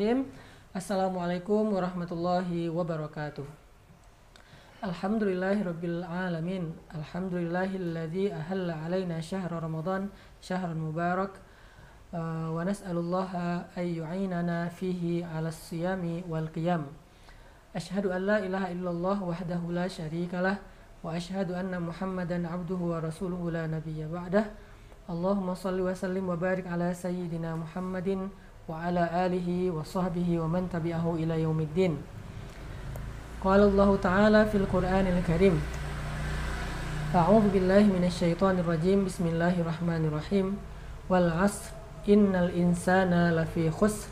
Assalamualaikum warahmatullahi wabarakatuh. Alhamdulillahirabbil alamin. Alhamdulillahilladzi ahalla alaina syahra Ramadan syahran mubarak. Uh, wa nas'alullaha ay yu'inana fihi 'ala siyami wal qiyam. Asyhadu an la ilaha illallah wahdahu la syarikalah wa asyhadu anna Muhammadan 'abduhu wa rasuluhu la nabiyya ba'dah. Allahumma salli wa sallim wa barik ala sayyidina Muhammadin وعلى آله وصحبه ومن تبعه إلى يوم الدين قال الله تعالى في القرآن الكريم أعوذ بالله من الشيطان الرجيم بسم الله الرحمن الرحيم والعصر إن الإنسان لفي خسر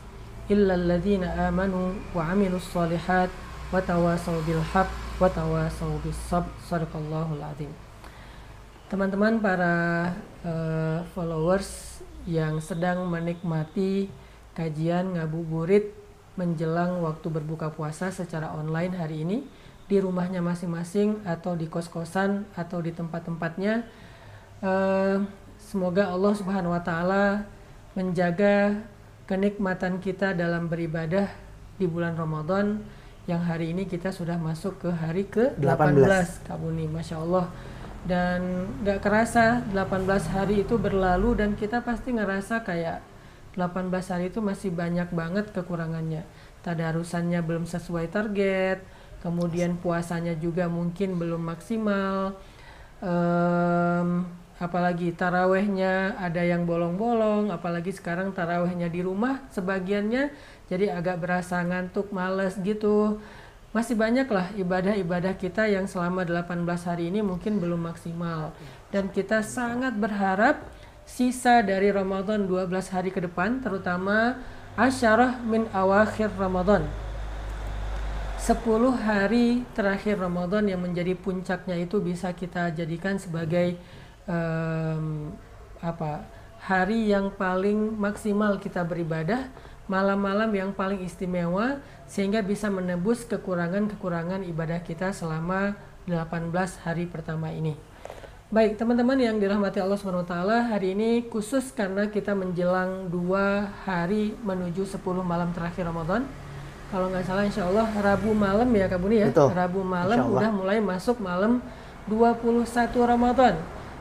إلا الذين آمنوا وعملوا الصالحات وتواصوا بالحق وتواصوا بالصبر صدق الله العظيم teman-teman para uh, followers yang sedang menikmati kajian ngabuburit menjelang waktu berbuka puasa secara online hari ini di rumahnya masing-masing atau di kos-kosan atau di tempat-tempatnya. Uh, semoga Allah Subhanahu wa taala menjaga kenikmatan kita dalam beribadah di bulan Ramadan yang hari ini kita sudah masuk ke hari ke-18 Kabuni Masya Allah. Dan gak kerasa 18 hari itu berlalu dan kita pasti ngerasa kayak 18 hari itu masih banyak banget kekurangannya. Tadarusannya belum sesuai target, kemudian puasanya juga mungkin belum maksimal. Um, apalagi tarawehnya ada yang bolong-bolong, apalagi sekarang tarawehnya di rumah sebagiannya jadi agak berasa ngantuk, males gitu. Masih banyak lah ibadah-ibadah kita yang selama 18 hari ini mungkin belum maksimal. Dan kita sangat berharap sisa dari Ramadan 12 hari ke depan terutama asyarah min awakhir Ramadan 10 hari terakhir Ramadan yang menjadi puncaknya itu bisa kita jadikan sebagai um, apa hari yang paling maksimal kita beribadah malam-malam yang paling istimewa sehingga bisa menebus kekurangan-kekurangan ibadah kita selama 18 hari pertama ini. Baik, teman-teman yang dirahmati Allah SWT, hari ini khusus karena kita menjelang dua hari menuju 10 malam terakhir Ramadan. Kalau nggak salah insya Allah Rabu malam ya Kak Buni ya. Betul. Rabu malam udah mulai masuk malam 21 Ramadan.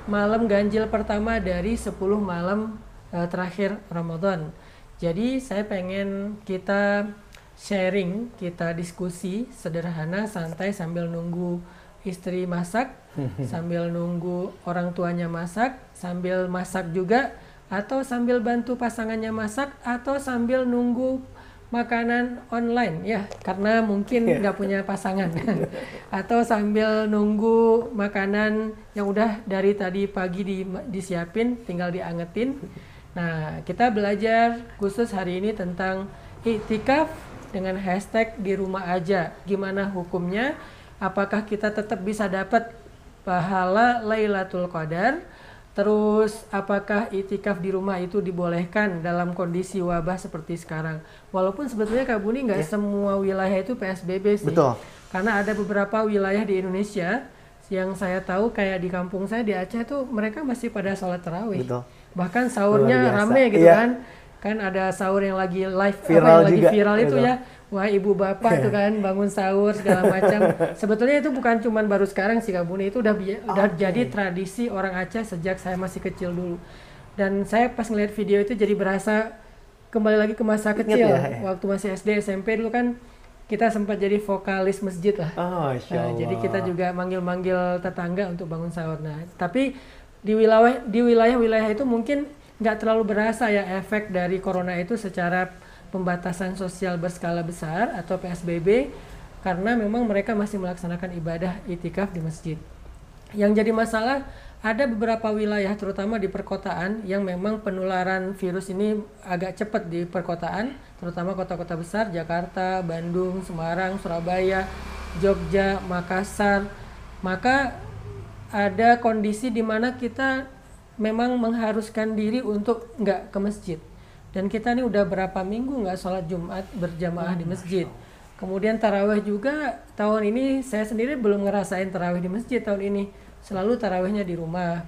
Malam ganjil pertama dari 10 malam uh, terakhir Ramadan. Jadi saya pengen kita sharing, kita diskusi sederhana, santai sambil nunggu istri masak sambil nunggu orang tuanya masak, sambil masak juga, atau sambil bantu pasangannya masak, atau sambil nunggu makanan online ya. Karena mungkin iya. nggak punya pasangan. Atau sambil nunggu makanan yang udah dari tadi pagi di, disiapin tinggal diangetin. Nah kita belajar khusus hari ini tentang itikaf dengan hashtag di rumah aja. Gimana hukumnya? Apakah kita tetap bisa dapat pahala Lailatul Qadar. Terus apakah itikaf di rumah itu dibolehkan dalam kondisi wabah seperti sekarang? Walaupun sebetulnya Kak Buni nggak yeah. semua wilayah itu PSBB sih. Betul. Karena ada beberapa wilayah di Indonesia yang saya tahu kayak di kampung saya di Aceh tuh mereka masih pada sholat tarawih. Betul. Bahkan sahurnya rame gitu yeah. kan. Kan ada sahur yang lagi live viral apa yang lagi viral itu ya wah ibu bapak tuh kan bangun sahur segala macam. Sebetulnya itu bukan cuman baru sekarang sih Kak Buni, itu udah udah jadi tradisi orang Aceh sejak saya masih kecil dulu. Dan saya pas ngeliat video itu jadi berasa kembali lagi ke masa kecil. Ya, ya. Waktu masih SD SMP dulu kan kita sempat jadi vokalis masjid lah. Oh, nah, jadi kita juga manggil-manggil tetangga untuk bangun sahur. Nah, tapi di wilayah di wilayah-wilayah itu mungkin nggak terlalu berasa ya efek dari corona itu secara pembatasan sosial berskala besar atau PSBB karena memang mereka masih melaksanakan ibadah itikaf di masjid. Yang jadi masalah ada beberapa wilayah terutama di perkotaan yang memang penularan virus ini agak cepat di perkotaan, terutama kota-kota besar Jakarta, Bandung, Semarang, Surabaya, Jogja, Makassar. Maka ada kondisi di mana kita memang mengharuskan diri untuk nggak ke masjid dan kita ini udah berapa minggu nggak sholat Jumat berjamaah di masjid. Kemudian taraweh juga tahun ini saya sendiri belum ngerasain taraweh di masjid tahun ini. Selalu tarawehnya di rumah.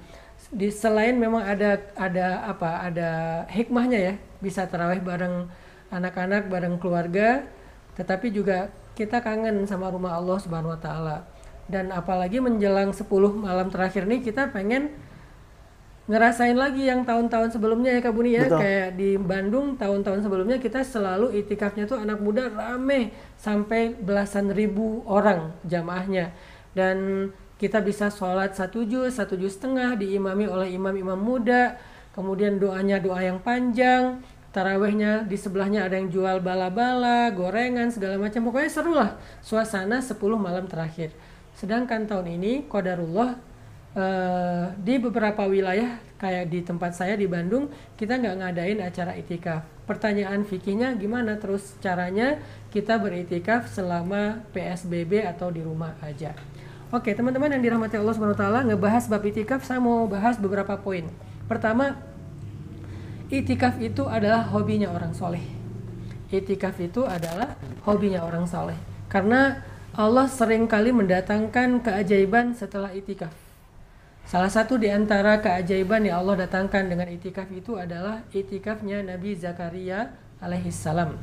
Di selain memang ada ada apa ada hikmahnya ya bisa taraweh bareng anak-anak bareng keluarga, tetapi juga kita kangen sama rumah Allah Subhanahu wa taala. Dan apalagi menjelang 10 malam terakhir nih kita pengen ngerasain lagi yang tahun-tahun sebelumnya ya Kak Buni ya. Betul. kayak di Bandung tahun-tahun sebelumnya kita selalu itikafnya tuh anak muda rame sampai belasan ribu orang jamaahnya. Dan kita bisa sholat satu juz satu juz setengah diimami oleh imam-imam muda kemudian doanya doa yang panjang tarawehnya di sebelahnya ada yang jual bala-bala gorengan segala macam. Pokoknya seru lah suasana 10 malam terakhir. Sedangkan tahun ini qadarullah eh, di beberapa wilayah kayak di tempat saya di Bandung kita nggak ngadain acara itikaf. Pertanyaan fikihnya gimana terus caranya kita beritikaf selama PSBB atau di rumah aja. Oke teman-teman yang dirahmati Allah Taala ngebahas bab itikaf saya mau bahas beberapa poin. Pertama itikaf itu adalah hobinya orang soleh. Itikaf itu adalah hobinya orang soleh. Karena Allah sering kali mendatangkan keajaiban setelah itikaf. Salah satu di antara keajaiban yang Allah datangkan dengan itikaf itu adalah itikafnya Nabi Zakaria alaihissalam.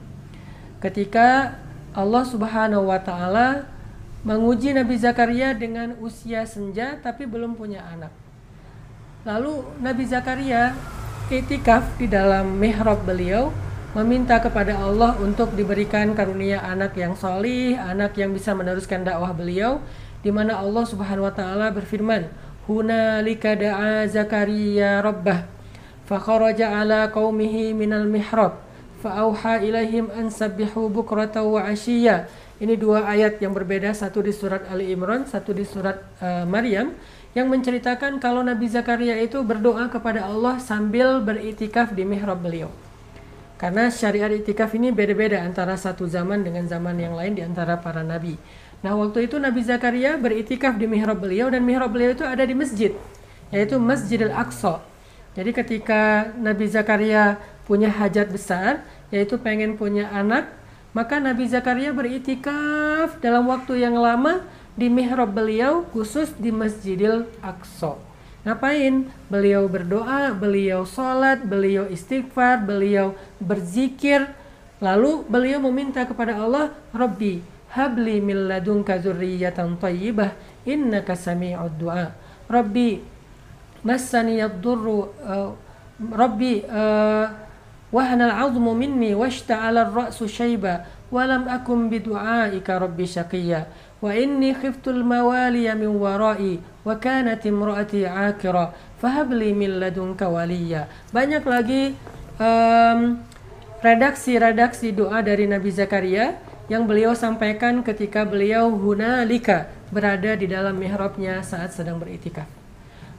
Ketika Allah Subhanahu wa taala menguji Nabi Zakaria dengan usia senja tapi belum punya anak. Lalu Nabi Zakaria itikaf di dalam mihrab beliau meminta kepada Allah untuk diberikan karunia anak yang solih, anak yang bisa meneruskan dakwah beliau, di mana Allah Subhanahu wa taala berfirman, hunalika da'a Zakaria rabbah. Fakharaja ala qaumihi minal mihrab. Fa'auha ilaihim an sabbihu bukrata wa ashiya. Ini dua ayat yang berbeda satu di surat Ali Imran satu di surat uh, Maryam yang menceritakan kalau Nabi Zakaria itu berdoa kepada Allah sambil beritikaf di mihrab beliau. Karena syariat itikaf ini beda-beda antara satu zaman dengan zaman yang lain di antara para nabi Nah, waktu itu Nabi Zakaria beritikaf di mihrab beliau dan mihrab beliau itu ada di masjid, yaitu Masjidil Aqsa. Jadi ketika Nabi Zakaria punya hajat besar, yaitu pengen punya anak, maka Nabi Zakaria beritikaf dalam waktu yang lama di mihrab beliau khusus di Masjidil Aqsa. Ngapain? Beliau berdoa, beliau sholat, beliau istighfar, beliau berzikir. Lalu beliau meminta kepada Allah, Rabbi, habli min ladunka dzurriyyatan thayyibah innaka sami'ud du'a. Rabbi massani yadurru uh, rabbi uh, wahana al'azmu minni washta'ala ar-ra'su shayba akun bidu'aika rabbi shaqiyya. Wa inni khiftu al-mawaliya min wara'i wa kanat imra'ati 'akira. Fahabli min ladunka waliya banyak lagi um, redaksi-redaksi doa dari Nabi Zakaria yang beliau sampaikan ketika beliau hunalika berada di dalam mihrabnya saat sedang beritikaf.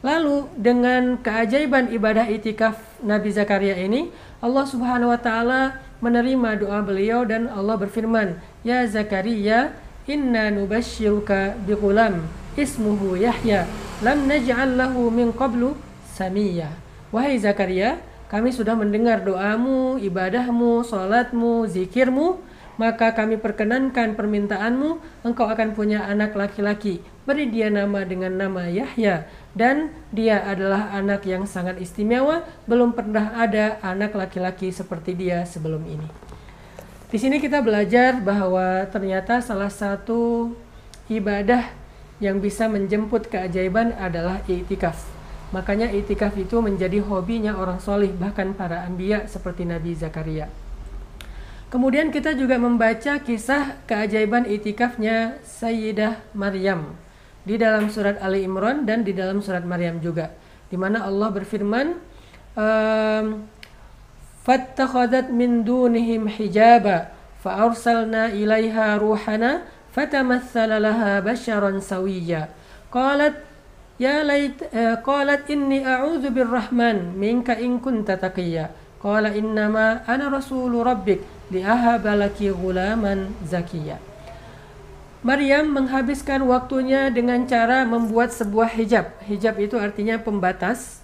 Lalu dengan keajaiban ibadah itikaf Nabi Zakaria ini, Allah Subhanahu wa taala menerima doa beliau dan Allah berfirman, "Ya Zakaria, inna nubashshiruka bighulam ismuhu Yahya, lam naj'al lahu min qablu samiyya." Wahai Zakaria, kami sudah mendengar doamu, ibadahmu, salatmu, zikirmu maka kami perkenankan permintaanmu, engkau akan punya anak laki-laki. Beri dia nama dengan nama Yahya. Dan dia adalah anak yang sangat istimewa, belum pernah ada anak laki-laki seperti dia sebelum ini. Di sini kita belajar bahwa ternyata salah satu ibadah yang bisa menjemput keajaiban adalah itikaf. Makanya itikaf itu menjadi hobinya orang solih, bahkan para ambia seperti Nabi Zakaria. Kemudian kita juga membaca kisah keajaiban itikafnya Sayyidah Maryam di dalam surat Ali Imran dan di dalam surat Maryam juga di mana Allah berfirman um, fattakhadat min dunihim hijaba fa arsalna ilaiha ruhana fatamassala laha basharan sawiyya. Qalat ya lait uh, qalat inni a'udzu birrahman minka in kunta taqiyya. Qala innama ana rasulu rabbik liahabalaki gulaman. Maryam menghabiskan waktunya dengan cara membuat sebuah hijab. Hijab itu artinya pembatas.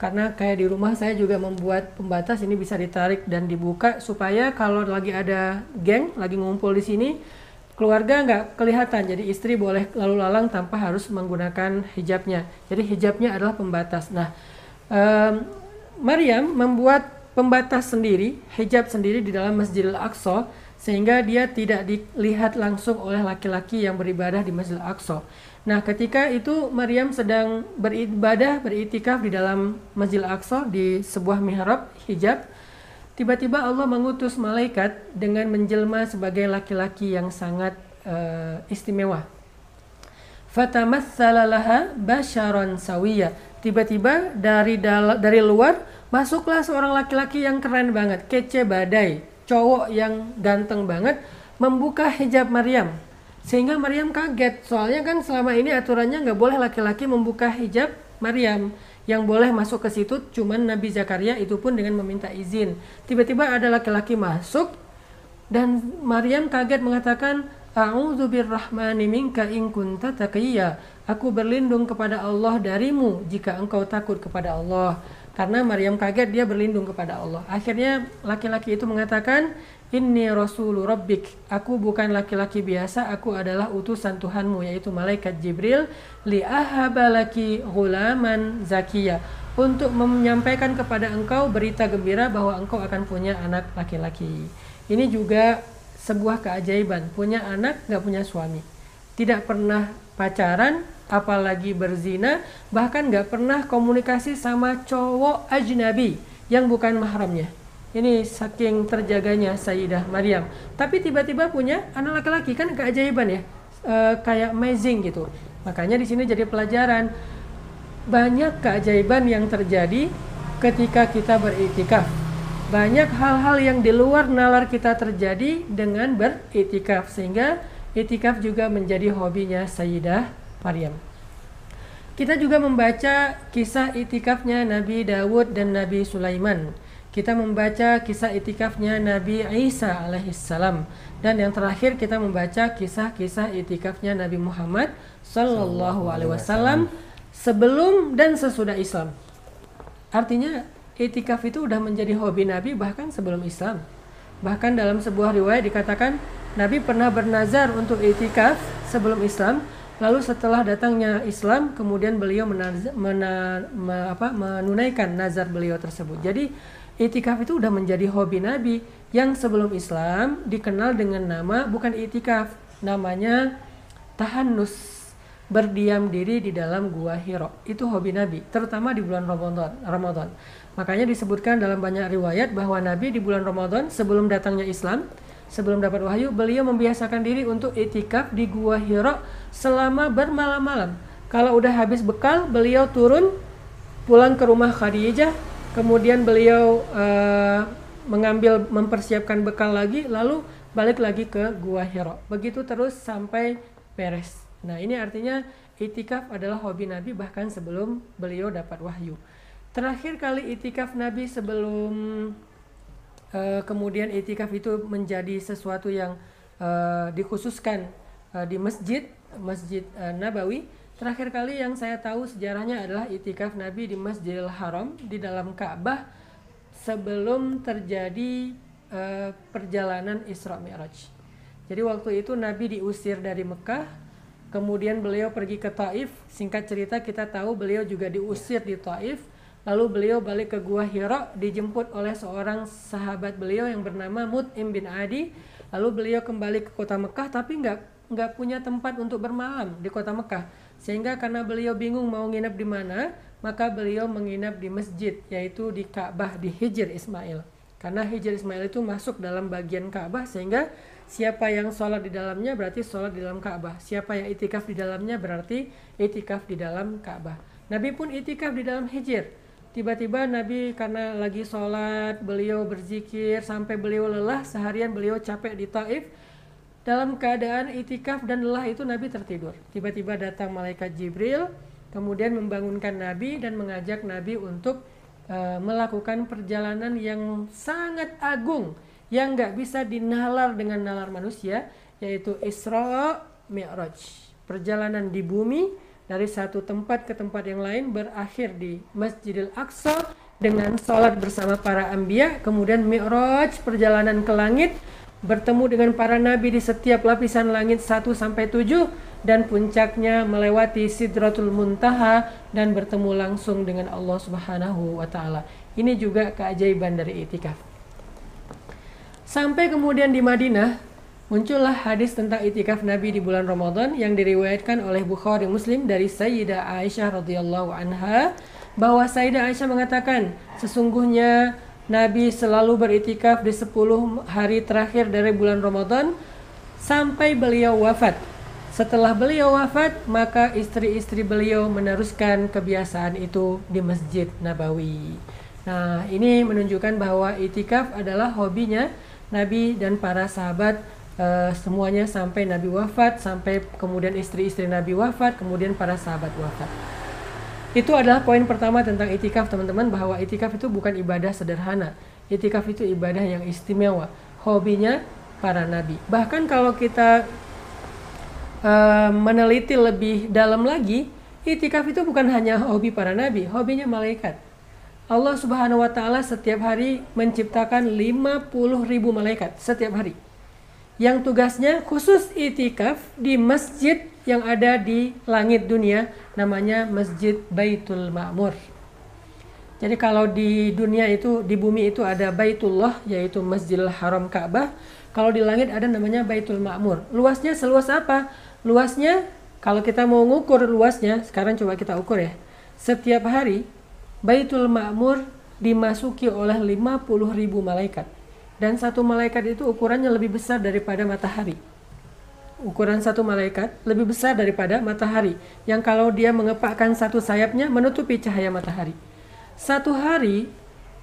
Karena kayak di rumah saya juga membuat pembatas ini bisa ditarik dan dibuka supaya kalau lagi ada geng lagi ngumpul di sini keluarga nggak kelihatan jadi istri boleh lalu lalang tanpa harus menggunakan hijabnya jadi hijabnya adalah pembatas nah um, Maryam membuat pembatas sendiri, hijab sendiri di dalam Masjidil Aqsa sehingga dia tidak dilihat langsung oleh laki-laki yang beribadah di Masjidil Aqsa. Nah, ketika itu Maryam sedang beribadah, beritikaf di dalam Masjidil Aqsa di sebuah mihrab hijab. Tiba-tiba Allah mengutus malaikat dengan menjelma sebagai laki-laki yang sangat uh, istimewa. Fatamassala laha basharan sawiya. Tiba-tiba dari dari luar masuklah seorang laki-laki yang keren banget, kece badai, cowok yang ganteng banget membuka hijab Maryam. Sehingga Maryam kaget soalnya kan selama ini aturannya nggak boleh laki-laki membuka hijab Maryam. Yang boleh masuk ke situ cuman Nabi Zakaria itu pun dengan meminta izin. Tiba-tiba ada laki-laki masuk dan Maryam kaget mengatakan A'udzu birrahmani minka in kunta taqiyya. Aku berlindung kepada Allah darimu jika engkau takut kepada Allah karena Maryam kaget dia berlindung kepada Allah. Akhirnya laki-laki itu mengatakan, "Inni rasulu rabbik." Aku bukan laki-laki biasa, aku adalah utusan Tuhanmu yaitu malaikat Jibril li ahabalaki ghulaman zakiya untuk menyampaikan kepada engkau berita gembira bahwa engkau akan punya anak laki-laki. Ini juga sebuah keajaiban, punya anak nggak punya suami. Tidak pernah pacaran, apalagi berzina, bahkan nggak pernah komunikasi sama cowok ajnabi yang bukan mahramnya. Ini saking terjaganya Sayyidah Maryam. Tapi tiba-tiba punya anak laki-laki kan keajaiban ya, e, kayak amazing gitu. Makanya di sini jadi pelajaran banyak keajaiban yang terjadi ketika kita beriktikaf. Banyak hal-hal yang di luar nalar kita terjadi dengan beriktikaf sehingga itikaf juga menjadi hobinya Sayyidah Maryam. Kita juga membaca kisah itikafnya Nabi Dawud dan Nabi Sulaiman. Kita membaca kisah itikafnya Nabi Isa alaihissalam dan yang terakhir kita membaca kisah-kisah itikafnya Nabi Muhammad sallallahu alaihi wasallam sebelum dan sesudah Islam. Artinya itikaf itu sudah menjadi hobi Nabi bahkan sebelum Islam. Bahkan dalam sebuah riwayat dikatakan Nabi pernah bernazar untuk itikaf sebelum Islam Lalu setelah datangnya Islam, kemudian beliau menaz, mena, me, apa, menunaikan nazar beliau tersebut. Jadi itikaf itu sudah menjadi hobi Nabi yang sebelum Islam dikenal dengan nama bukan itikaf, namanya tahanus berdiam diri di dalam gua Hiro. Itu hobi Nabi, terutama di bulan Ramadan. Ramadan. Makanya disebutkan dalam banyak riwayat bahwa Nabi di bulan Ramadan sebelum datangnya Islam sebelum dapat wahyu, beliau membiasakan diri untuk itikaf di Gua Hira selama bermalam-malam. Kalau udah habis bekal, beliau turun pulang ke rumah Khadijah, kemudian beliau uh, mengambil mempersiapkan bekal lagi, lalu balik lagi ke Gua Hira. Begitu terus sampai beres. Nah, ini artinya itikaf adalah hobi Nabi bahkan sebelum beliau dapat wahyu. Terakhir kali itikaf Nabi sebelum uh, kemudian itikaf itu menjadi sesuatu yang uh, dikhususkan uh, di masjid masjid uh, Nabawi terakhir kali yang saya tahu sejarahnya adalah itikaf Nabi di Masjidil Haram di dalam Ka'bah sebelum terjadi uh, perjalanan Isra Mi'raj. Jadi waktu itu Nabi diusir dari Mekah, kemudian beliau pergi ke Taif. Singkat cerita kita tahu beliau juga diusir di Taif Lalu beliau balik ke Gua Hira dijemput oleh seorang sahabat beliau yang bernama Mut'im bin Adi. Lalu beliau kembali ke kota Mekah tapi nggak nggak punya tempat untuk bermalam di kota Mekah. Sehingga karena beliau bingung mau nginep di mana, maka beliau menginap di masjid yaitu di Ka'bah di Hijr Ismail. Karena Hijr Ismail itu masuk dalam bagian Ka'bah sehingga siapa yang sholat di dalamnya berarti sholat di dalam Ka'bah. Siapa yang itikaf di dalamnya berarti itikaf di dalam Ka'bah. Nabi pun itikaf di dalam Hijr tiba-tiba Nabi karena lagi sholat beliau berzikir sampai beliau lelah seharian beliau capek di Taif dalam keadaan itikaf dan lelah itu Nabi tertidur. Tiba-tiba datang malaikat Jibril kemudian membangunkan Nabi dan mengajak Nabi untuk uh, melakukan perjalanan yang sangat agung yang nggak bisa dinalar dengan nalar manusia yaitu Isra Mi'raj. Perjalanan di bumi dari satu tempat ke tempat yang lain berakhir di Masjidil Aqsa dengan sholat bersama para ambia, kemudian mi'raj perjalanan ke langit, bertemu dengan para nabi di setiap lapisan langit 1 sampai 7 dan puncaknya melewati Sidratul Muntaha dan bertemu langsung dengan Allah Subhanahu wa taala. Ini juga keajaiban dari itikaf. Sampai kemudian di Madinah, muncullah hadis tentang itikaf Nabi di bulan Ramadan yang diriwayatkan oleh Bukhari Muslim dari Sayyidah Aisyah radhiyallahu anha bahwa Sayyidah Aisyah mengatakan sesungguhnya Nabi selalu beritikaf di 10 hari terakhir dari bulan Ramadan sampai beliau wafat. Setelah beliau wafat, maka istri-istri beliau meneruskan kebiasaan itu di Masjid Nabawi. Nah, ini menunjukkan bahwa itikaf adalah hobinya Nabi dan para sahabat uh, semuanya sampai Nabi wafat, sampai kemudian istri-istri Nabi wafat, kemudian para sahabat wafat. Itu adalah poin pertama tentang itikaf teman-teman bahwa itikaf itu bukan ibadah sederhana. Itikaf itu ibadah yang istimewa. Hobinya para nabi. Bahkan kalau kita uh, meneliti lebih dalam lagi, itikaf itu bukan hanya hobi para nabi, hobinya malaikat. Allah Subhanahu wa taala setiap hari menciptakan 50 ribu malaikat setiap hari. Yang tugasnya khusus itikaf di masjid yang ada di langit dunia namanya Masjid Baitul Ma'mur. Jadi kalau di dunia itu di bumi itu ada Baitullah yaitu Masjidil Haram Ka'bah, kalau di langit ada namanya Baitul Ma'mur. Luasnya seluas apa? Luasnya kalau kita mau ngukur luasnya, sekarang coba kita ukur ya. Setiap hari Baitul Ma'mur dimasuki oleh 50 ribu malaikat. Dan satu malaikat itu ukurannya lebih besar daripada matahari. Ukuran satu malaikat lebih besar daripada matahari. Yang kalau dia mengepakkan satu sayapnya menutupi cahaya matahari. Satu hari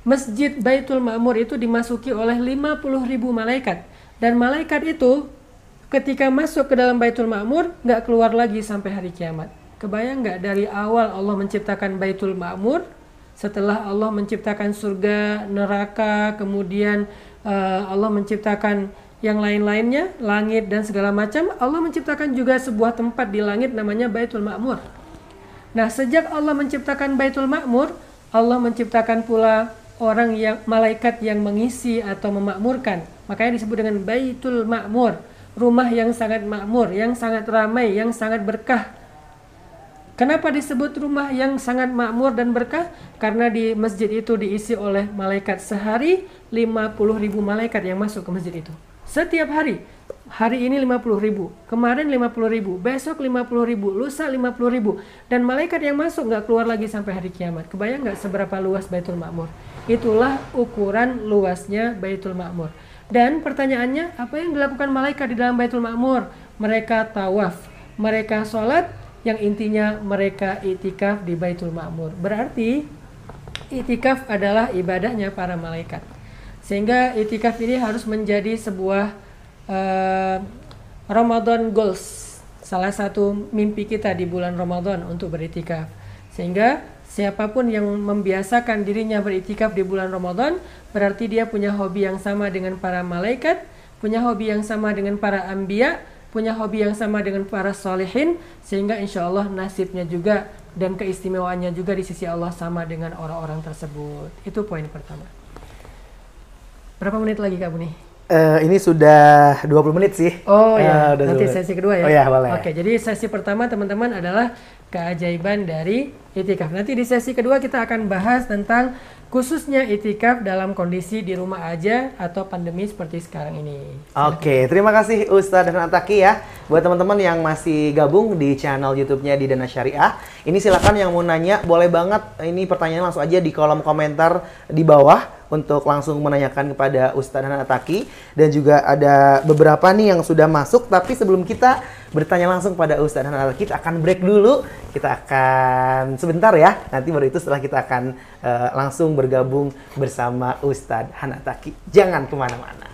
Masjid Baitul Ma'mur itu dimasuki oleh 50 ribu malaikat. Dan malaikat itu ketika masuk ke dalam Baitul Ma'mur nggak keluar lagi sampai hari kiamat. Kebayang nggak dari awal Allah menciptakan Baitul Ma'mur setelah Allah menciptakan surga, neraka, kemudian uh, Allah menciptakan yang lain-lainnya, langit dan segala macam, Allah menciptakan juga sebuah tempat di langit namanya Baitul Ma'mur. Nah, sejak Allah menciptakan Baitul Ma'mur, Allah menciptakan pula orang yang malaikat yang mengisi atau memakmurkan. Makanya disebut dengan Baitul Ma'mur, rumah yang sangat makmur, yang sangat ramai, yang sangat berkah, Kenapa disebut rumah yang sangat makmur dan berkah? Karena di masjid itu diisi oleh malaikat sehari 50 ribu malaikat yang masuk ke masjid itu. Setiap hari. Hari ini 50 ribu, kemarin 50 ribu, besok 50 ribu, lusa 50 ribu. Dan malaikat yang masuk nggak keluar lagi sampai hari kiamat. Kebayang nggak seberapa luas Baitul Makmur? Itulah ukuran luasnya Baitul Makmur. Dan pertanyaannya, apa yang dilakukan malaikat di dalam Baitul Makmur? Mereka tawaf, mereka sholat, yang intinya mereka itikaf di Baitul Ma'mur. Berarti itikaf adalah ibadahnya para malaikat. Sehingga itikaf ini harus menjadi sebuah uh, Ramadan goals, salah satu mimpi kita di bulan Ramadan untuk beritikaf. Sehingga siapa pun yang membiasakan dirinya beritikaf di bulan Ramadan, berarti dia punya hobi yang sama dengan para malaikat, punya hobi yang sama dengan para ambia, punya hobi yang sama dengan para solehin sehingga insya Allah nasibnya juga dan keistimewaannya juga di sisi Allah sama dengan orang-orang tersebut itu poin pertama berapa menit lagi kak Buni? Uh, ini sudah 20 menit sih. Oh ya, uh, nanti sesi kedua ya. Oh ya, boleh. Oke, jadi sesi pertama teman-teman adalah keajaiban dari itikaf. Nanti di sesi kedua kita akan bahas tentang khususnya itikaf dalam kondisi di rumah aja atau pandemi seperti sekarang ini. Oke, terima kasih Ustadz dan Ataki ya. Buat teman-teman yang masih gabung di channel YouTube-nya di Dana Syariah, ini silakan yang mau nanya boleh banget ini pertanyaan langsung aja di kolom komentar di bawah untuk langsung menanyakan kepada Ustadz dan Ataki dan juga ada beberapa nih yang sudah masuk tapi sebelum kita bertanya langsung pada Ustadz dan Ataki kita akan break dulu. Kita akan sebentar ya nanti baru itu setelah kita akan uh, langsung bergabung bersama Ustadz Hanataki jangan ke mana-mana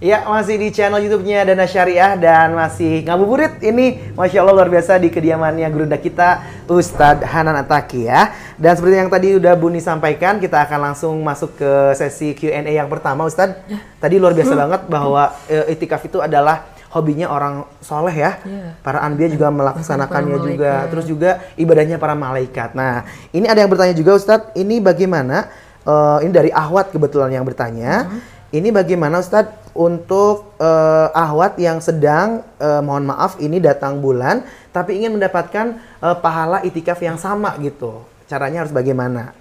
Ya, masih di channel YouTube-nya Dana Syariah dan masih ngabuburit ini Masya Allah luar biasa di kediamannya gurunda kita Ustadz Hanan Ataki ya. Dan seperti yang tadi udah Buni sampaikan, kita akan langsung masuk ke sesi Q&A yang pertama Ustadz. Ya. Tadi luar biasa hmm. banget bahwa uh, itikaf itu adalah hobinya orang soleh ya. Yeah. Para anbiya juga melaksanakannya juga. Terus juga ibadahnya para malaikat. Nah, ini ada yang bertanya juga Ustadz, ini bagaimana? Uh, ini dari Ahwat kebetulan yang bertanya. -huh ini bagaimana Ustadz untuk uh, ahwat yang sedang uh, mohon maaf ini datang bulan tapi ingin mendapatkan uh, pahala itikaf yang sama gitu. Caranya harus bagaimana?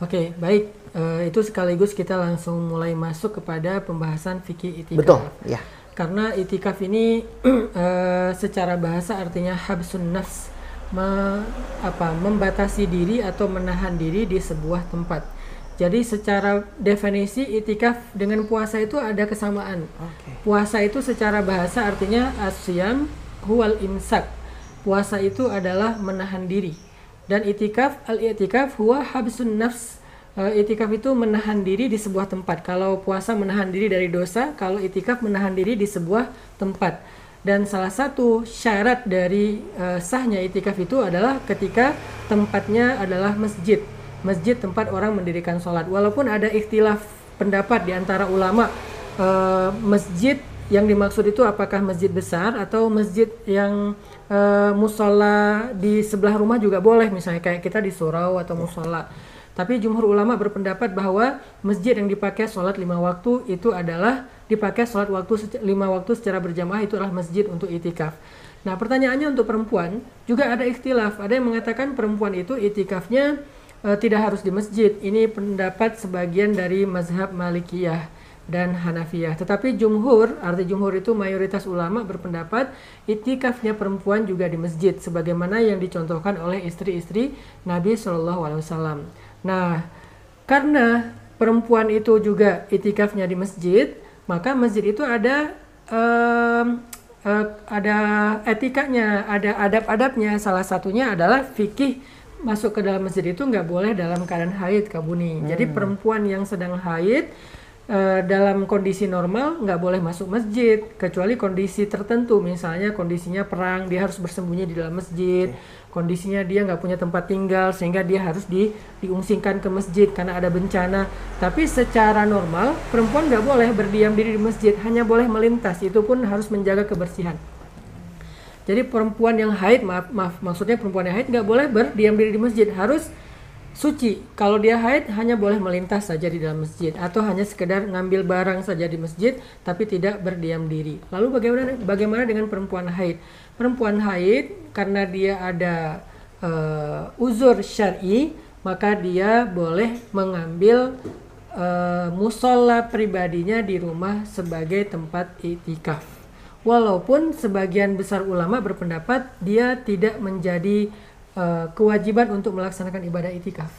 Oke, baik. Uh, itu sekaligus kita langsung mulai masuk kepada pembahasan fikih itikaf. Betul, ya. Karena itikaf ini uh, secara bahasa artinya habsun nafs, me, apa, membatasi diri atau menahan diri di sebuah tempat. Jadi secara definisi itikaf dengan puasa itu ada kesamaan. Okay. Puasa itu secara bahasa artinya asyam huwal imsak. Puasa itu adalah menahan diri. Dan itikaf al-itikaf huwa habsun nafs. Uh, itikaf itu menahan diri di sebuah tempat. Kalau puasa menahan diri dari dosa, kalau itikaf menahan diri di sebuah tempat. Dan salah satu syarat dari uh, sahnya itikaf itu adalah ketika tempatnya adalah masjid masjid tempat orang mendirikan sholat. Walaupun ada ikhtilaf pendapat di antara ulama, uh, masjid yang dimaksud itu apakah masjid besar atau masjid yang uh, musola di sebelah rumah juga boleh, misalnya kayak kita di surau atau musola. Tapi jumhur ulama berpendapat bahwa masjid yang dipakai sholat lima waktu itu adalah dipakai sholat waktu lima waktu secara berjamaah itu adalah masjid untuk itikaf. Nah pertanyaannya untuk perempuan juga ada ikhtilaf. Ada yang mengatakan perempuan itu itikafnya uh, tidak harus di masjid. Ini pendapat sebagian dari mazhab Malikiyah dan Hanafiyah. Tetapi jumhur, arti jumhur itu mayoritas ulama berpendapat itikafnya perempuan juga di masjid sebagaimana yang dicontohkan oleh istri-istri Nabi Shallallahu alaihi wasallam. Nah, karena perempuan itu juga itikafnya di masjid, maka masjid itu ada um, uh, ada etikanya, ada adab-adabnya. Salah satunya adalah fikih masuk ke dalam masjid itu nggak boleh dalam keadaan haid kabuni. Hmm. Jadi perempuan yang sedang haid uh, dalam kondisi normal nggak boleh masuk masjid kecuali kondisi tertentu misalnya kondisinya perang dia harus bersembunyi di dalam masjid. Okay. Kondisinya dia nggak punya tempat tinggal sehingga dia harus di, diungsingkan ke masjid karena ada bencana. Tapi secara normal perempuan nggak boleh berdiam diri di masjid, hanya boleh melintas. Itu pun harus menjaga kebersihan. Jadi perempuan yang haid, maaf, maaf maksudnya perempuan yang haid nggak boleh berdiam diri di masjid, harus suci. Kalau dia haid hanya boleh melintas saja di dalam masjid atau hanya sekedar ngambil barang saja di masjid tapi tidak berdiam diri. Lalu bagaimana bagaimana dengan perempuan haid? Perempuan haid karena dia ada uh, uzur syar'i, maka dia boleh mengambil uh, musola pribadinya di rumah sebagai tempat itikaf walaupun sebagian besar ulama berpendapat dia tidak menjadi uh, kewajiban untuk melaksanakan ibadah itikaf.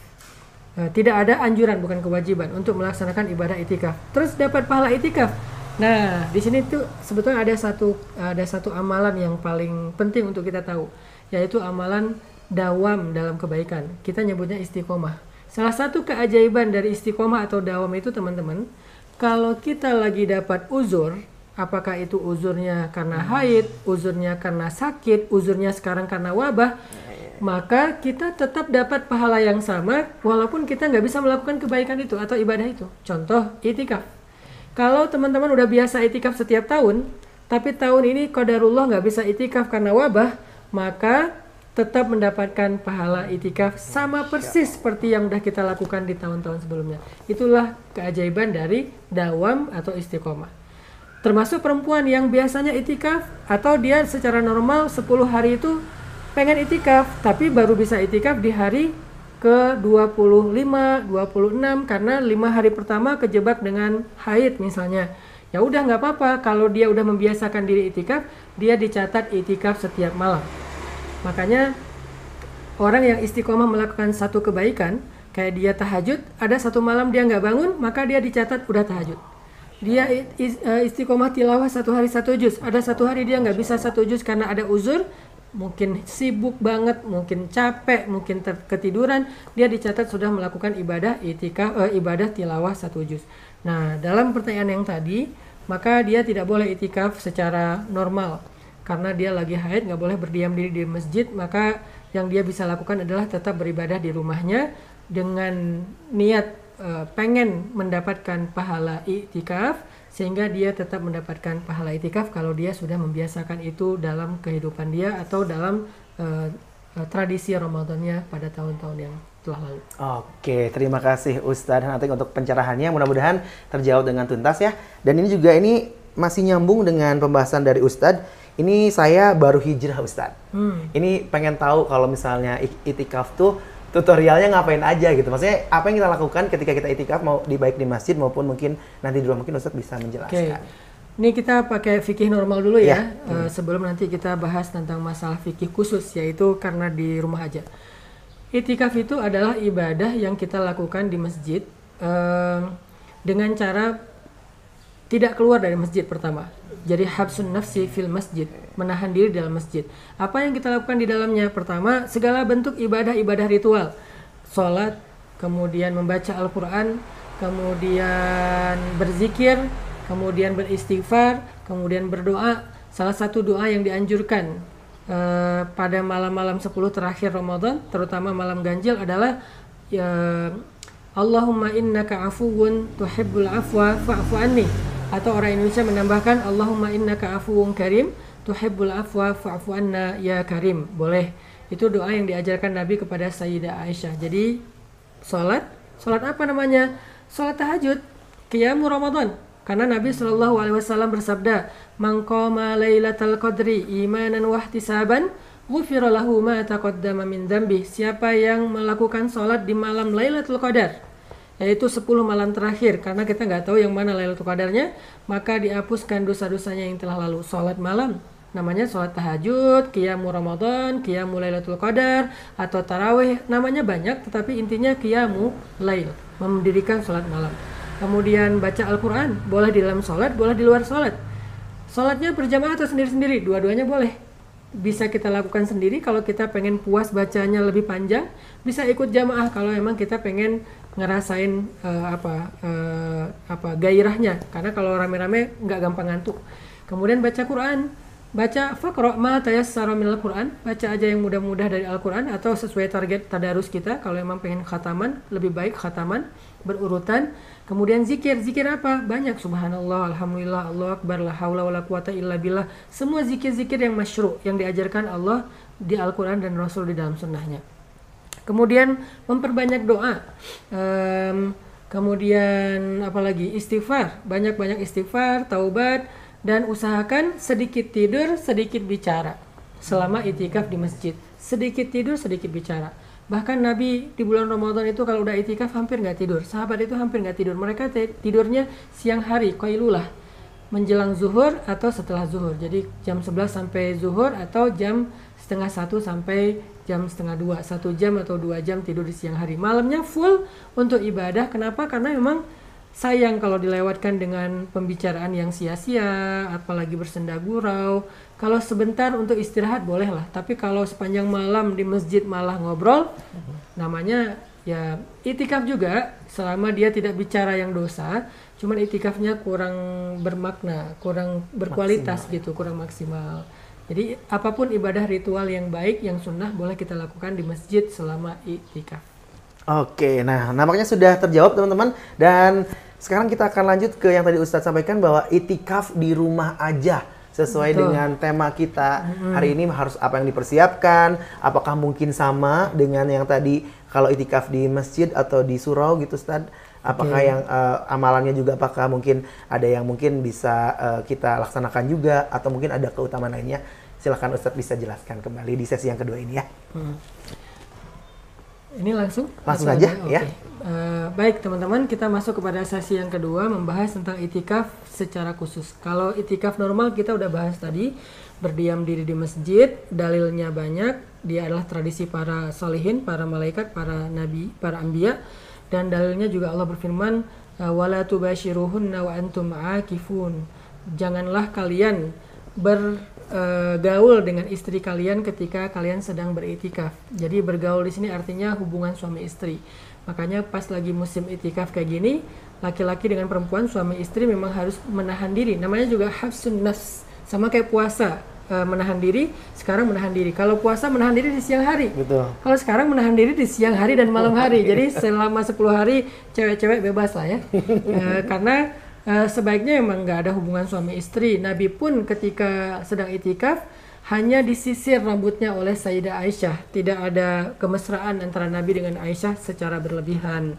Uh, tidak ada anjuran bukan kewajiban untuk melaksanakan ibadah itikaf. Terus dapat pahala itikaf. Nah, di sini tuh sebetulnya ada satu ada satu amalan yang paling penting untuk kita tahu, yaitu amalan dawam dalam kebaikan. Kita nyebutnya istiqomah. Salah satu keajaiban dari istiqomah atau dawam itu teman-teman, kalau kita lagi dapat uzur, apakah itu uzurnya karena haid, uzurnya karena sakit, uzurnya sekarang karena wabah, maka kita tetap dapat pahala yang sama walaupun kita nggak bisa melakukan kebaikan itu atau ibadah itu. Contoh itikaf. Kalau teman-teman udah biasa itikaf setiap tahun, tapi tahun ini kodarullah nggak bisa itikaf karena wabah, maka tetap mendapatkan pahala itikaf sama persis seperti yang udah kita lakukan di tahun-tahun sebelumnya. Itulah keajaiban dari dawam atau istiqomah termasuk perempuan yang biasanya itikaf atau dia secara normal 10 hari itu pengen itikaf tapi baru bisa itikaf di hari ke 25, 26 karena lima hari pertama kejebak dengan haid misalnya. Ya udah nggak apa-apa kalau dia udah membiasakan diri itikaf, dia dicatat itikaf setiap malam. Makanya orang yang istiqomah melakukan satu kebaikan, kayak dia tahajud, ada satu malam dia nggak bangun, maka dia dicatat udah tahajud dia eh, istiqomah tilawah satu hari satu juz. Ada satu hari dia nggak bisa satu juz karena ada uzur. Mungkin sibuk banget mungkin capek mungkin ketiduran. Dia dicatat sudah melakukan ibadah itikaf uh, ibadah tilawah satu juz. Nah dalam pertanyaan yang tadi maka dia tidak boleh itikaf secara normal. Karena dia lagi haid nggak boleh berdiam diri di masjid maka yang dia bisa lakukan adalah tetap beribadah di rumahnya dengan niat uh, pengen mendapatkan pahala itikaf sehingga dia tetap mendapatkan pahala itikaf kalau dia sudah membiasakan itu dalam kehidupan dia atau dalam uh, uh, tradisi Ramadannya pada tahun-tahun yang telah lalu. Oke, terima kasih Ustadz Hanatik untuk pencerahannya. Mudah-mudahan terjawab dengan tuntas ya. Dan ini juga ini masih nyambung dengan pembahasan dari Ustadz. Ini saya baru hijrah Ustadz. Hmm. Ini pengen tahu kalau misalnya ik- itikaf tuh tutorialnya ngapain aja gitu. Maksudnya apa yang kita lakukan ketika kita itikaf mau di baik di masjid maupun mungkin nanti di rumah mungkin Ustadz bisa menjelaskan. ini kita pakai fikih normal dulu ya, Ya. eh, sebelum nanti kita bahas tentang masalah fikih khusus, yaitu karena di rumah aja. Itikaf itu adalah ibadah yang kita lakukan di masjid eh, dengan cara tidak keluar dari masjid pertama. Jadi habsun nafsi fil masjid, menahan diri dalam masjid. Apa yang kita lakukan di dalamnya? Pertama, segala bentuk ibadah-ibadah ritual. Salat, kemudian membaca Al-Qur'an, kemudian berzikir, kemudian beristighfar, kemudian berdoa. Salah satu doa yang dianjurkan eh, pada malam-malam 10 terakhir Ramadan, terutama malam ganjil adalah ya, Allahumma innaka afuwun tuhibbul afwa fa'fu anni. Atau orang Indonesia menambahkan Allahumma innaka afuwun karim tuhibbul afwa fa'fu anna ya karim. Boleh. Itu doa yang diajarkan Nabi kepada Sayyidah Aisyah. Jadi salat salat apa namanya? Salat tahajud qiyamu Ramadan. Karena Nabi Shallallahu alaihi wasallam bersabda man qama lailatal qadri imanan wa ihtisaban ghufira ma taqaddama min siapa yang melakukan salat di malam Lailatul Qadar yaitu 10 malam terakhir karena kita nggak tahu yang mana Lailatul Qadarnya maka dihapuskan dosa-dosanya yang telah lalu. Salat malam namanya salat tahajud, qiyamu Ramadan, qiyamu Lailatul Qadar atau tarawih namanya banyak tetapi intinya qiyamu lail mendirikan salat malam. Kemudian baca Al-Quran boleh di dalam salat boleh di luar salat salatnya berjamaah atau sendiri-sendiri dua-duanya boleh bisa kita lakukan sendiri. Kalau kita pengen puas bacanya lebih panjang bisa ikut jamaah. Kalau memang kita pengen ngerasain eh, apa eh, apa gairahnya. Karena kalau rame-rame nggak gampang ngantuk. Kemudian baca Quran. Baca fakro ma tayassara minal Quran. Baca aja yang mudah-mudah dari Al-Quran atau sesuai target tadarus kita. Kalau memang pengen khataman lebih baik khataman berurutan. Kemudian zikir zikir apa? Banyak subhanallah alhamdulillah Allah akbar la haula wala quwata illa billah. Semua zikir-zikir yang masyru yang diajarkan Allah di Al-Quran dan Rasul di dalam sunnahnya. Kemudian memperbanyak doa. Em, kemudian apalagi istighfar. Banyak-banyak istighfar taubat dan usahakan sedikit tidur sedikit bicara. Selama itikaf di masjid. Sedikit tidur sedikit bicara bahkan Nabi di bulan Ramadan itu kalau udah itikaf hampir nggak tidur. Sahabat itu hampir nggak tidur. Mereka ti- tidurnya siang hari qailulah. Menjelang zuhur atau setelah zuhur. Jadi jam 11 sampai zuhur atau jam setengah satu sampai jam setengah dua. Satu jam atau dua jam tidur di siang hari. Malamnya full untuk ibadah. Kenapa? Karena memang sayang kalau dilewatkan dengan pembicaraan yang sia-sia apalagi bersenda gurau kalau sebentar untuk istirahat boleh lah tapi kalau sepanjang malam di masjid malah ngobrol namanya ya itikaf juga. Selama dia tidak bicara yang dosa cuman itikafnya kurang bermakna kurang berkualitas gitu kurang maksimal. Jadi apa pun ibadah ritual yang baik yang sunnah boleh kita lakukan di masjid selama itikaf. Oke, nah nampaknya sudah terjawab teman-teman. Dan sekarang kita akan lanjut ke yang tadi Ustadz sampaikan bahwa itikaf di rumah aja sesuai Betul. dengan tema kita hari ini harus apa yang dipersiapkan, apakah mungkin sama dengan yang tadi kalau itikaf di masjid atau di surau gitu Ustadz? Apakah Oke. yang eh, amalannya juga apakah mungkin ada yang mungkin bisa eh, kita laksanakan juga atau mungkin ada keutamaan lainnya? Silakan Ustadz bisa jelaskan kembali di sesi yang kedua ini ya. Ini langsung? Langsung aja, ada? ya. Eh, baik teman-teman, kita masuk kepada sesi yang kedua membahas tentang itikaf secara khusus. Kalau itikaf normal kita udah bahas tadi, berdiam diri di masjid, dalilnya banyak. Dia adalah tradisi para solihin, para malaikat, para nabi, para ambia. Dan dalilnya juga Allah berfirman, eh, wala tubashiruhunna wa antum aakifun. Janganlah kalian bergaul dengan istri kalian ketika kalian sedang beritikaf. Jadi bergaul di sini artinya hubungan suami istri. Makanya pas lagi musim itikaf kayak gini, laki-laki dengan perempuan suami istri memang harus menahan diri. Namanya juga hafsun nafs. Sama kayak puasa, eh, menahan diri, sekarang menahan diri. Kalau puasa menahan diri di siang hari. Betul. Kalau sekarang menahan diri di siang hari dan malam hari. Jadi selama 10 hari cewek-cewek bebas lah ya. Eh, karena eh, sebaiknya memang nggak ada hubungan suami istri. Nabi pun ketika sedang itikaf hanya disisir rambutnya oleh Sayyidah Aisyah. Tidak ada kemesraan antara Nabi dengan Aisyah secara berlebihan.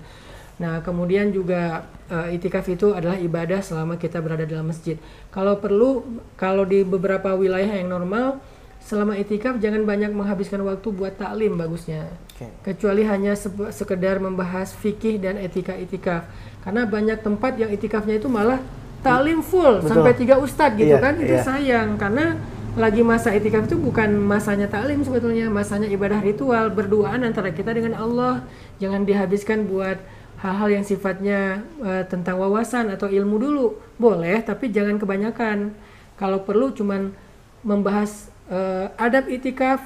Nah, kemudian juga uh, itikaf itu adalah ibadah selama kita berada dalam masjid. Kalau perlu, kalau di beberapa wilayah yang normal, selama itikaf jangan banyak menghabiskan waktu buat taklim bagusnya. Okay. Kecuali hanya sekedar membahas fikih dan etika itikaf. Karena banyak tempat yang itikafnya itu malah taklim full Betul. sampai tiga ustadz gitu iya, kan. Itu iya. sayang karena lagi masa itikaf itu bukan masanya taklim sebetulnya, masanya ibadah ritual berduaan antara kita dengan Allah. Jangan dihabiskan buat hal-hal yang sifatnya uh, tentang wawasan atau ilmu dulu. Boleh, tapi jangan kebanyakan. Kalau perlu cuman membahas uh, adab itikaf,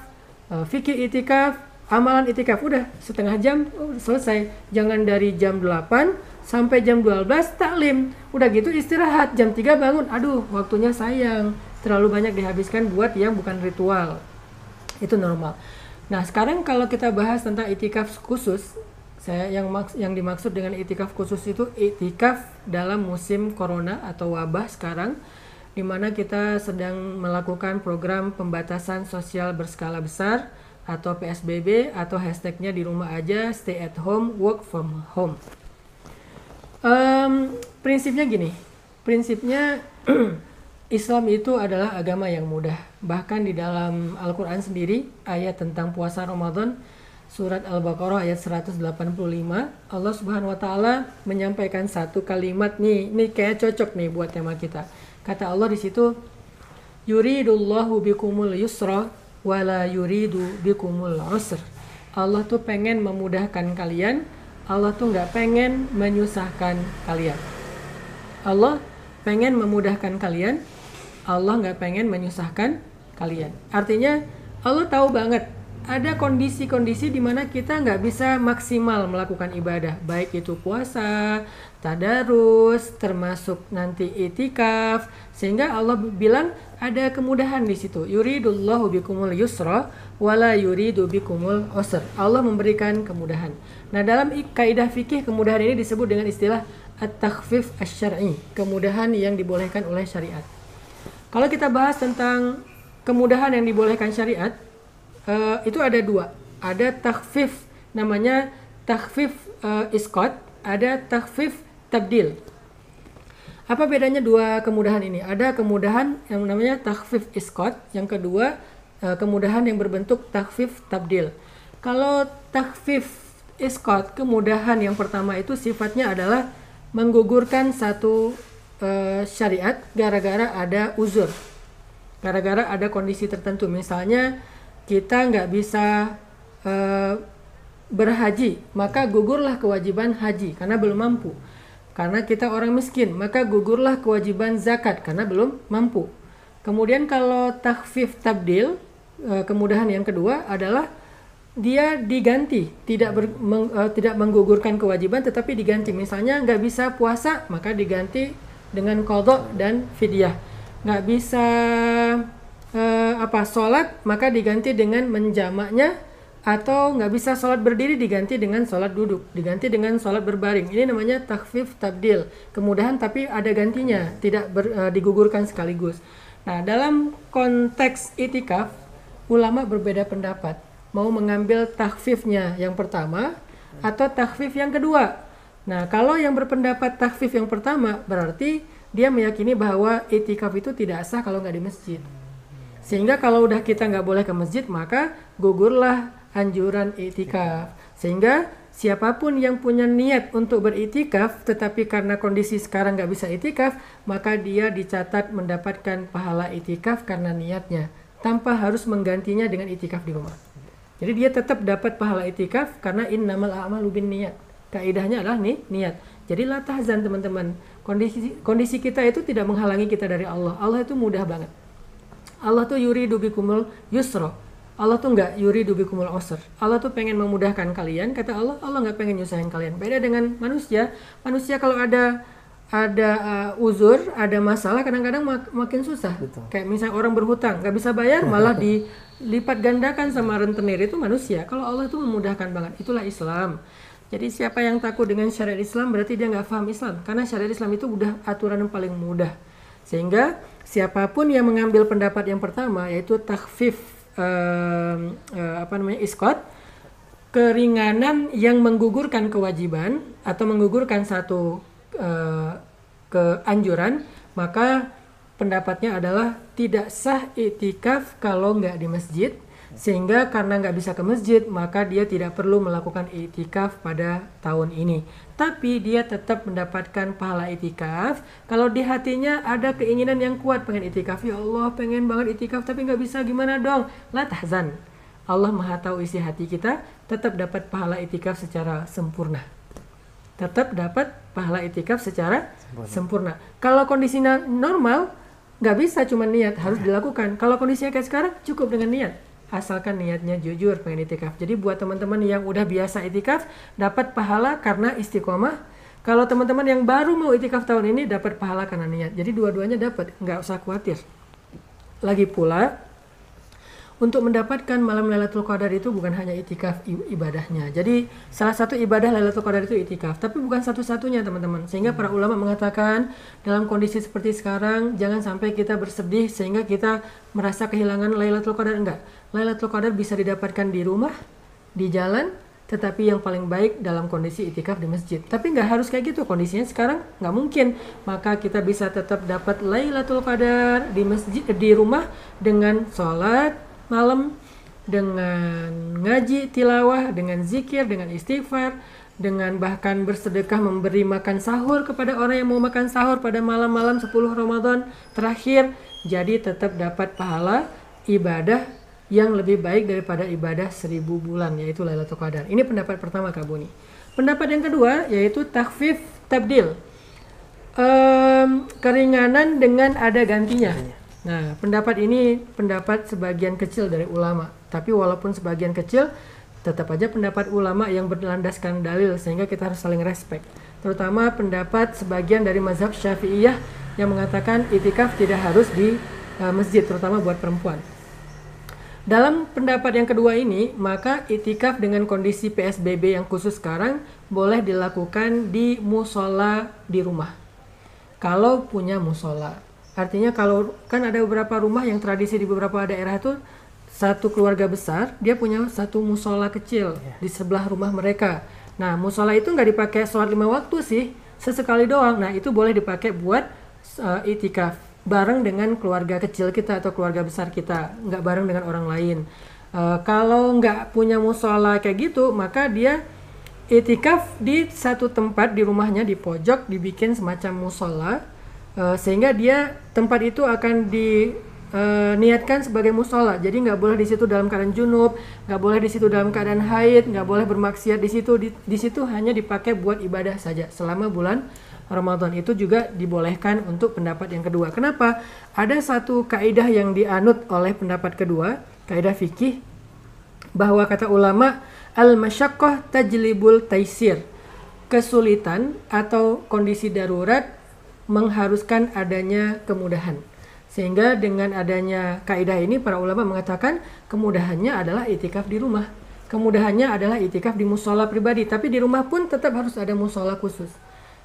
uh, fikih itikaf, amalan itikaf udah setengah jam oh, selesai. Jangan dari jam 8 sampai jam 12 taklim. Udah gitu istirahat, jam 3 bangun. Aduh, waktunya sayang. Terlalu banyak dihabiskan buat yang bukan ritual. Itu normal. Nah, sekarang kalau kita bahas tentang itikaf khusus, saya yang maks yang dimaksud dengan itikaf khusus itu itikaf dalam musim corona atau wabah sekarang di mana kita sedang melakukan program pembatasan sosial berskala besar atau PSBB atau hashtagnya di rumah aja stay at home work from home. Um, prinsipnya gini, prinsipnya Islam itu adalah agama yang mudah. Bahkan di dalam Al-Quran sendiri, ayat tentang puasa Ramadan, surat Al-Baqarah ayat 185, Allah Subhanahu wa taala menyampaikan satu kalimat nih, ini kayak cocok nih buat tema kita Kata Allah di situ, yuridullahu bikumul yusra wala yuridu bikumul usr. Allah tuh pengen memudahkan kalian, Allah tuh nggak pengen menyusahkan kalian. Allah pengen memudahkan kalian, Allah nggak pengen menyusahkan kalian. Artinya Allah tahu banget ada kondisi-kondisi di mana kita nggak bisa maksimal melakukan ibadah, baik itu puasa, tadarus, termasuk nanti itikaf, sehingga Allah bilang ada kemudahan di situ. Yuridullahu bikumul yusra wala yuridu bikumul usr. Allah memberikan kemudahan. Nah, dalam kaidah fikih kemudahan ini disebut dengan istilah at-takhfif asy-syar'i, kemudahan yang dibolehkan oleh syariat. Kalau kita bahas tentang kemudahan yang dibolehkan syariat, uh, itu ada dua. Ada takhfif namanya takhfif uh, iskot, ada takhfif tabdil. Apa bedanya dua kemudahan ini? Ada kemudahan yang namanya takhfif iskot, yang kedua uh, kemudahan yang berbentuk takhfif tabdil. Kalau takhfif iskot, kemudahan yang pertama itu sifatnya adalah menggugurkan satu uh, syariat gara-gara ada uzur. Gara-gara ada kondisi tertentu. Misalnya kita nggak bisa uh, berhaji, maka gugurlah kewajiban haji karena belum mampu. Karena kita orang miskin, maka gugurlah kewajiban zakat karena belum mampu. Kemudian kalau takfif tabdil, uh, kemudahan yang kedua adalah dia diganti, tidak ber, meng, tidak menggugurkan kewajiban tetapi diganti. Misalnya nggak bisa puasa, maka diganti dengan kodok dan fidyah. Nggak bisa uh, apa sholat maka diganti dengan menjamaknya atau nggak bisa sholat berdiri diganti dengan sholat duduk diganti dengan sholat berbaring. Ini namanya takfif tabdil kemudahan tapi ada gantinya tidak ber, uh, digugurkan sekaligus. Nah dalam konteks itikaf ulama berbeda pendapat. Mau mengambil takfifnya yang pertama atau takfif yang kedua nah kalau yang berpendapat takfif yang pertama berarti dia meyakini bahwa itikaf itu tidak sah kalau nggak di masjid sehingga kalau udah kita nggak boleh ke masjid, maka gugurlah anjuran itikaf. Sehingga siapa pun yang punya niat untuk beritikaf, tetapi karena kondisi sekarang nggak bisa itikaf, maka dia dicatat mendapatkan pahala itikaf karena niatnya, tanpa harus menggantinya dengan itikaf di rumah. Jadi dia tetap dapat pahala itikaf karena innamal a'malu bin niat. Kaidahnya adalah nih niat. Jadi la tahzan teman-teman. Kondisi kondisi kita itu tidak menghalangi kita dari Allah. Allah itu mudah banget. Allah tuh yuri dubikumul yusro. Allah tuh nggak yuri dubikumul osr. Allah tuh pengen memudahkan kalian. Kata Allah, Allah nggak pengen nyusahin kalian. Beda dengan manusia. Manusia kalau ada ada uh, uzur, ada masalah, kadang-kadang mak makin susah. Betul. Kayak misalnya orang berhutang, nggak bisa bayar, malah dilipat gandakan sama rentenir itu manusia. Kalau Allah itu memudahkan banget, itulah Islam. Jadi siapa yang takut dengan syariat Islam berarti dia nggak paham Islam, karena syariat Islam itu udah aturan yang paling mudah. Sehingga siapa pun yang mengambil pendapat yang pertama yaitu takhfif um, uh, apa namanya iskot keringanan yang menggugurkan kewajiban atau menggugurkan satu uh, keanjuran maka pendapatnya adalah tidak sah itikaf kalau nggak di masjid sehingga karena nggak bisa ke masjid maka dia tidak perlu melakukan itikaf pada tahun ini. Tapi dia tetap mendapatkan pahala itikaf. Kalau di hatinya ada keinginan yang kuat pengen itikaf ya Allah pengen banget itikaf tapi nggak bisa gimana dong? La tahzan. Allah maha tahu isi hati kita tetap dapat pahala itikaf secara sempurna. Tetap dapat pahala itikaf secara sempurna, sempurna. kalau kondisinya normal nggak bisa cuma niat harus dilakukan. Kalau kondisinya kayak sekarang cukup dengan niat asalkan niatnya jujur pengen itikaf. Jadi buat teman-teman yang udah biasa itikaf dapat pahala karena istiqomah. Kalau teman-teman yang baru mau itikaf tahun ini dapat pahala karena niat. Jadi dua-duanya dapat, nggak usah khawatir. Lagi pula untuk mendapatkan malam Lailatul Qadar itu bukan hanya itikaf ibadahnya. Jadi salah satu ibadah Lailatul Qadar itu itikaf, tapi bukan satu-satunya teman-teman. Sehingga para ulama mengatakan dalam kondisi seperti sekarang jangan sampai kita bersedih sehingga kita merasa kehilangan Lailatul Qadar enggak. Lailatul Qadar bisa didapatkan di rumah, di jalan, tetapi yang paling baik dalam kondisi itikaf di masjid. Tapi nggak harus kayak gitu kondisinya sekarang nggak mungkin. Maka kita bisa tetap dapat Lailatul Qadar di masjid di rumah dengan sholat malam dengan ngaji tilawah, dengan zikir, dengan istighfar, dengan bahkan bersedekah memberi makan sahur kepada orang yang mau makan sahur pada malam-malam 10 Ramadan terakhir. Jadi tetap dapat pahala ibadah yang lebih baik daripada ibadah seribu bulan yaitu Lailatul Qadar. Ini pendapat pertama Kak Buni. Pendapat yang kedua yaitu takfif tabdil. Um, keringanan dengan ada gantinya. Nah, pendapat ini pendapat sebagian kecil dari ulama. Tapi walaupun sebagian kecil, tetap aja pendapat ulama yang berlandaskan dalil sehingga kita harus saling respect. Terutama pendapat sebagian dari mazhab Syafi'iyah yang mengatakan itikaf tidak harus di uh, masjid, terutama buat perempuan. Dalam pendapat yang kedua ini, maka itikaf dengan kondisi PSBB yang khusus sekarang boleh dilakukan di musola di rumah. Kalau punya musola. Artinya kalau kan ada beberapa rumah yang tradisi di beberapa daerah itu satu keluarga besar dia punya satu musola kecil yeah. di sebelah rumah mereka. Nah musola itu nggak dipakai sholat lima waktu sih, sesekali doang. Nah itu boleh dipakai buat uh, itikaf bareng dengan keluarga kecil kita atau keluarga besar kita, nggak bareng dengan orang lain. Uh, kalau nggak punya musola kayak gitu, maka dia itikaf di satu tempat di rumahnya di pojok dibikin semacam musola uh, sehingga dia tempat itu akan diniatkan uh, sebagai musola jadi nggak boleh di situ dalam keadaan junub nggak boleh di situ dalam keadaan haid nggak boleh bermaksiat di situ di, di situ hanya dipakai buat ibadah saja selama bulan Ramadan itu juga dibolehkan untuk pendapat yang kedua. Kenapa? Ada satu kaidah yang dianut oleh pendapat kedua, kaidah fikih bahwa kata ulama al-masyaqqah tajlibul taisir. Kesulitan atau kondisi darurat mengharuskan adanya kemudahan. Sehingga dengan adanya kaidah ini para ulama mengatakan kemudahannya adalah itikaf di rumah. Kemudahannya adalah itikaf di musola pribadi, tapi di rumah pun tetap harus ada musola khusus.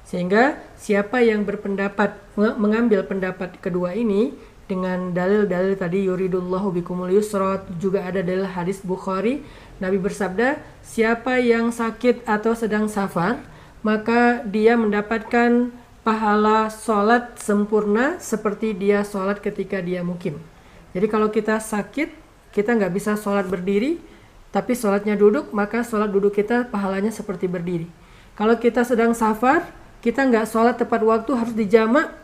Sehingga siapa yang berpendapat mengambil pendapat kedua ini dengan dalil-dalil tadi yuridullahu bikumul yusra juga ada dalil hadis Bukhari Nabi bersabda siapa yang sakit atau sedang safar maka dia mendapatkan pahala sholat sempurna seperti dia sholat ketika dia mukim. Jadi kalau kita sakit, kita nggak bisa sholat berdiri, tapi sholatnya duduk, maka sholat duduk kita pahalanya seperti berdiri. Kalau kita sedang safar, kita nggak sholat tepat waktu harus dijamak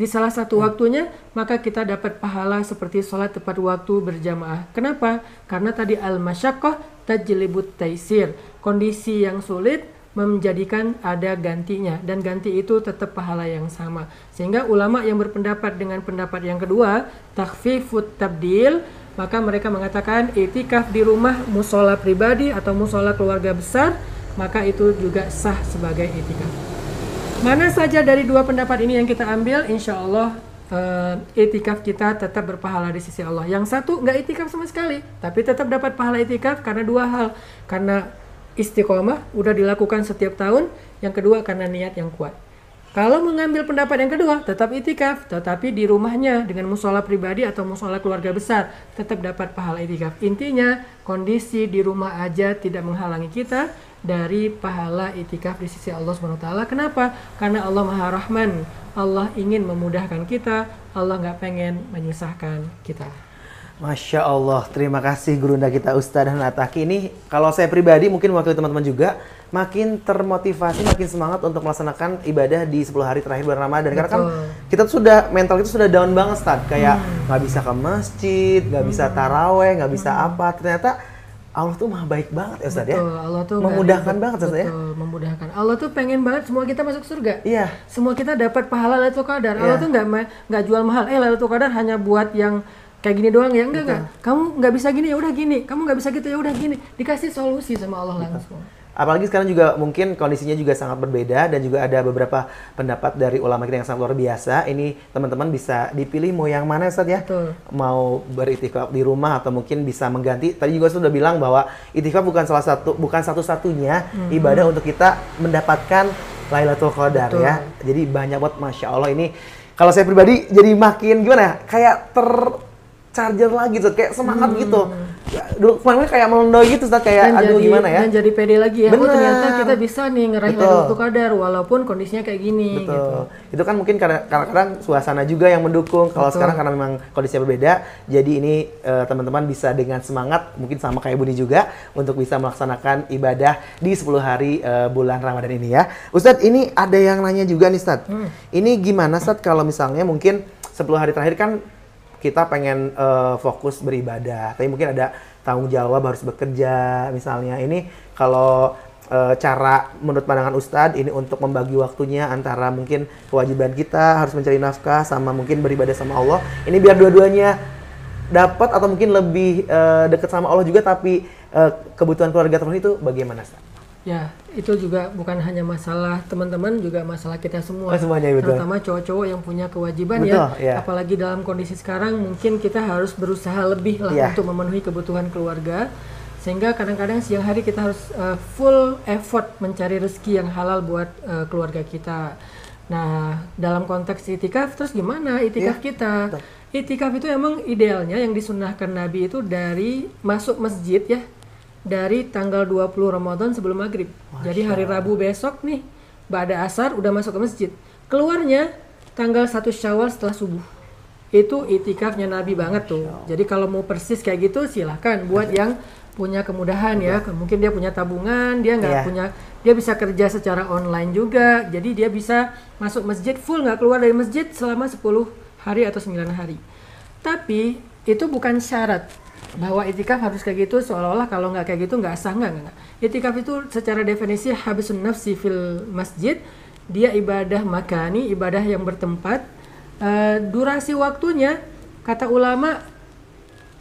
di salah satu waktunya, maka kita dapat pahala seperti sholat tepat waktu berjamaah. Kenapa? Karena tadi al-masyakoh tajlibut taisir. Kondisi yang sulit menjadikan ada gantinya dan ganti itu tetap pahala yang sama. Sehingga ulama yang berpendapat dengan pendapat yang kedua, takfifut tabdil, maka mereka mengatakan itikaf di rumah musola pribadi atau musola keluarga besar, maka itu juga sah sebagai itikaf. Mana saja dari dua pendapat ini yang kita ambil, insya Allah uh, itikaf kita tetap berpahala di sisi Allah. Yang satu nggak itikaf sama sekali, tapi tetap dapat pahala itikaf karena dua hal, karena istiqomah udah dilakukan setiap tahun yang kedua karena niat yang kuat Kalau mengambil pendapat yang kedua, tetap itikaf, tetapi di rumahnya dengan musola pribadi atau musola keluarga besar, tetap dapat pahala itikaf. Intinya, kondisi di rumah aja tidak menghalangi kita dari pahala itikaf di sisi Allah SWT. Kenapa? Karena Allah Maha Rahman. Allah ingin memudahkan kita, Allah nggak pengen menyusahkan kita. Masya Allah, terima kasih gurunda kita Ustadz Nataki ini. Kalau saya pribadi, mungkin waktu teman-teman juga, makin termotivasi, makin semangat untuk melaksanakan ibadah di 10 hari terakhir bulan Ramadan. Karena kan kita tuh sudah mental itu sudah down banget, Ustaz. Kayak Hmm. nggak bisa ke masjid, nggak bisa taraweh, nggak bisa apa. Ternyata Allah tuh maha baik banget ya Ustaz ya. Allah tuh Memudahkan banget Ustaz ya. Memudahkan. Allah tuh pengen banget semua kita masuk surga. Iya. Semua kita dapat pahala Lailatul Qadar. Allah Iya. tuh nggak nggak jual mahal. Eh Lailatul Qadar hanya buat yang kayak gini doang ya enggak enggak. Kamu nggak bisa gini ya udah gini. Kamu nggak bisa gitu ya udah gini. Dikasih solusi sama Allah langsung. Apalagi sekarang juga mungkin kondisinya juga sangat berbeda dan juga ada beberapa pendapat dari ulama kita yang sangat luar biasa. Ini teman-teman bisa dipilih mau yang mana Ustaz ya? Betul. Mau beritikaf di rumah atau mungkin bisa mengganti. Tadi juga sudah bilang bahwa itikaf bukan salah satu bukan satu-satunya ibadah untuk kita mendapatkan Lailatul Qadar Betul. ya. Jadi banyak banget Masya Allah ini kalau saya pribadi jadi makin gimana ya? Kayak ter charger lagi tuh kayak semangat gitu. Ya, dulu kemarin kayak melondoy gitu Ustaz kayak aduh jadi, gimana ya? Dan jadi pede lagi ya. Oh Bener. ternyata kita bisa nih ngeraih Betul. Lailatul Qadar walaupun kondisinya kayak gini gitu. Betul. Itu kan mungkin kadang- kadang-kadang suasana juga yang mendukung. Kalau sekarang karena memang kondisinya berbeda, jadi ini eh, teman-teman bisa dengan semangat, mungkin sama kayak Buni juga, untuk bisa melaksanakan ibadah di 10 hari eh, bulan Ramadan ini ya. Ustadz, ini ada yang nanya juga nih, Ustadz. Hmm. Ini gimana, Ustadz, kalau misalnya mungkin 10 hari terakhir kan kita pengen eh, fokus beribadah, tapi mungkin ada tanggung jawab harus bekerja misalnya. Ini kalau eh, cara menurut pandangan Ustadz ini untuk membagi waktunya antara mungkin kewajiban kita harus mencari nafkah sama mungkin beribadah sama Allah. Ini biar dua-duanya dapat atau mungkin lebih eh, dekat sama Allah juga tapi eh, kebutuhan keluarga terpenuhi itu bagaimana Ustadz? Ya, itu juga bukan hanya masalah teman-teman, juga masalah kita semua. Oh, semuanya, betul. Terutama cowok-cowok yang punya kewajiban Betul, ya. ya. Apalagi dalam kondisi sekarang, mungkin kita harus berusaha lebih lah Ya. untuk memenuhi kebutuhan keluarga. Sehingga kadang-kadang siang hari kita harus uh, full effort mencari rezeki yang halal buat uh, keluarga kita. Nah, dalam konteks itikaf, terus gimana itikaf Iya, kita? betul. Itikaf itu emang idealnya yang disunahkan Nabi itu dari masuk masjid ya, dari tanggal 20 Ramadan sebelum maghrib. Jadi hari Rabu besok nih, Ba'da asar udah masuk ke masjid. Keluarnya tanggal 1 Syawal setelah subuh. Itu itikafnya Nabi banget tuh. Jadi kalau mau persis kayak gitu silahkan buat yang punya kemudahan ya. Mungkin dia punya tabungan, dia nggak Iya. punya, dia bisa kerja secara online juga. Jadi dia bisa masuk masjid full nggak keluar dari masjid selama 10 hari atau 9 hari. Tapi itu bukan syarat bahwa itikaf harus kayak gitu seolah-olah kalau nggak kayak gitu nggak sah nggak nggak. Itikaf itu secara definisi habisun nafsi fil masjid dia ibadah makani ibadah yang bertempat. Eh, durasi waktunya kata ulama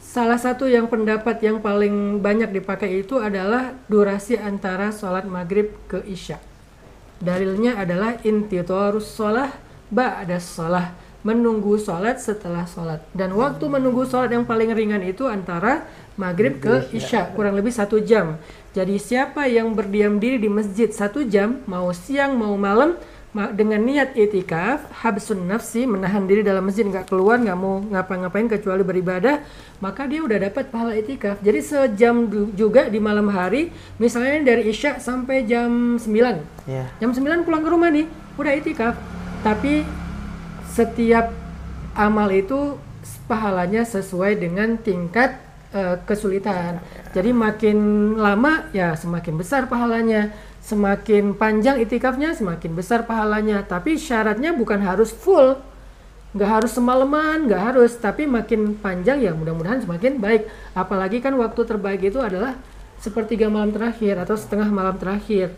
salah satu yang pendapat yang paling banyak dipakai itu adalah durasi antara sholat maghrib ke isya. Dalilnya adalah intitorus sholah ba'da sholah menunggu sholat setelah sholat. Dan waktu menunggu sholat yang paling ringan itu antara maghrib ke isya kurang lebih satu jam. Jadi siapa yang berdiam diri di masjid satu jam mau siang mau malam ma- dengan niat itikaf habsun nafsi menahan diri dalam masjid nggak keluar nggak mau ngapa-ngapain kecuali beribadah maka dia udah dapat pahala itikaf. Jadi sejam juga di malam hari misalnya dari isya sampai jam 9 Ya. Jam 9 pulang ke rumah nih, udah itikaf. Tapi setiap amal itu pahalanya sesuai dengan tingkat eh, kesulitan. Jadi makin lama ya semakin besar pahalanya. Semakin panjang itikafnya semakin besar pahalanya. Tapi syaratnya bukan harus full. Nggak harus semalaman, nggak harus. Tapi makin panjang ya mudah-mudahan semakin baik. Apalagi kan waktu terbaik itu adalah sepertiga malam terakhir atau setengah malam terakhir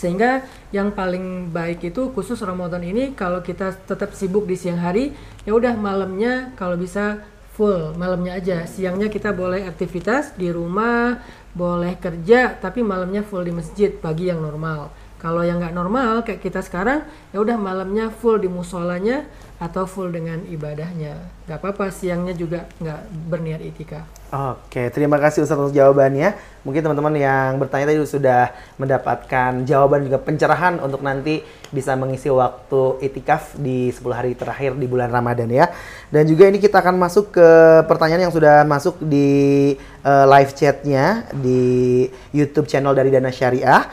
sehingga yang paling baik itu khusus Ramadan ini kalau kita tetap sibuk di siang hari ya udah malamnya kalau bisa full malamnya aja. Siangnya kita boleh aktivitas di rumah boleh kerja tapi malamnya full di masjid pagi yang normal. Kalau yang nggak normal kayak kita sekarang, ya udah malamnya full di musolanya atau full dengan ibadahnya. Nggak apa-apa siangnya juga nggak berniat itikaf. Oke, terima kasih Ustaz untuk jawabannya. Mungkin teman-teman yang bertanya tadi sudah mendapatkan jawaban juga pencerahan untuk nanti bisa mengisi waktu itikaf di 10 hari terakhir di bulan Ramadan ya. Dan juga ini kita akan masuk ke pertanyaan yang sudah masuk di uh, live chatnya di YouTube channel dari Dana Syariah.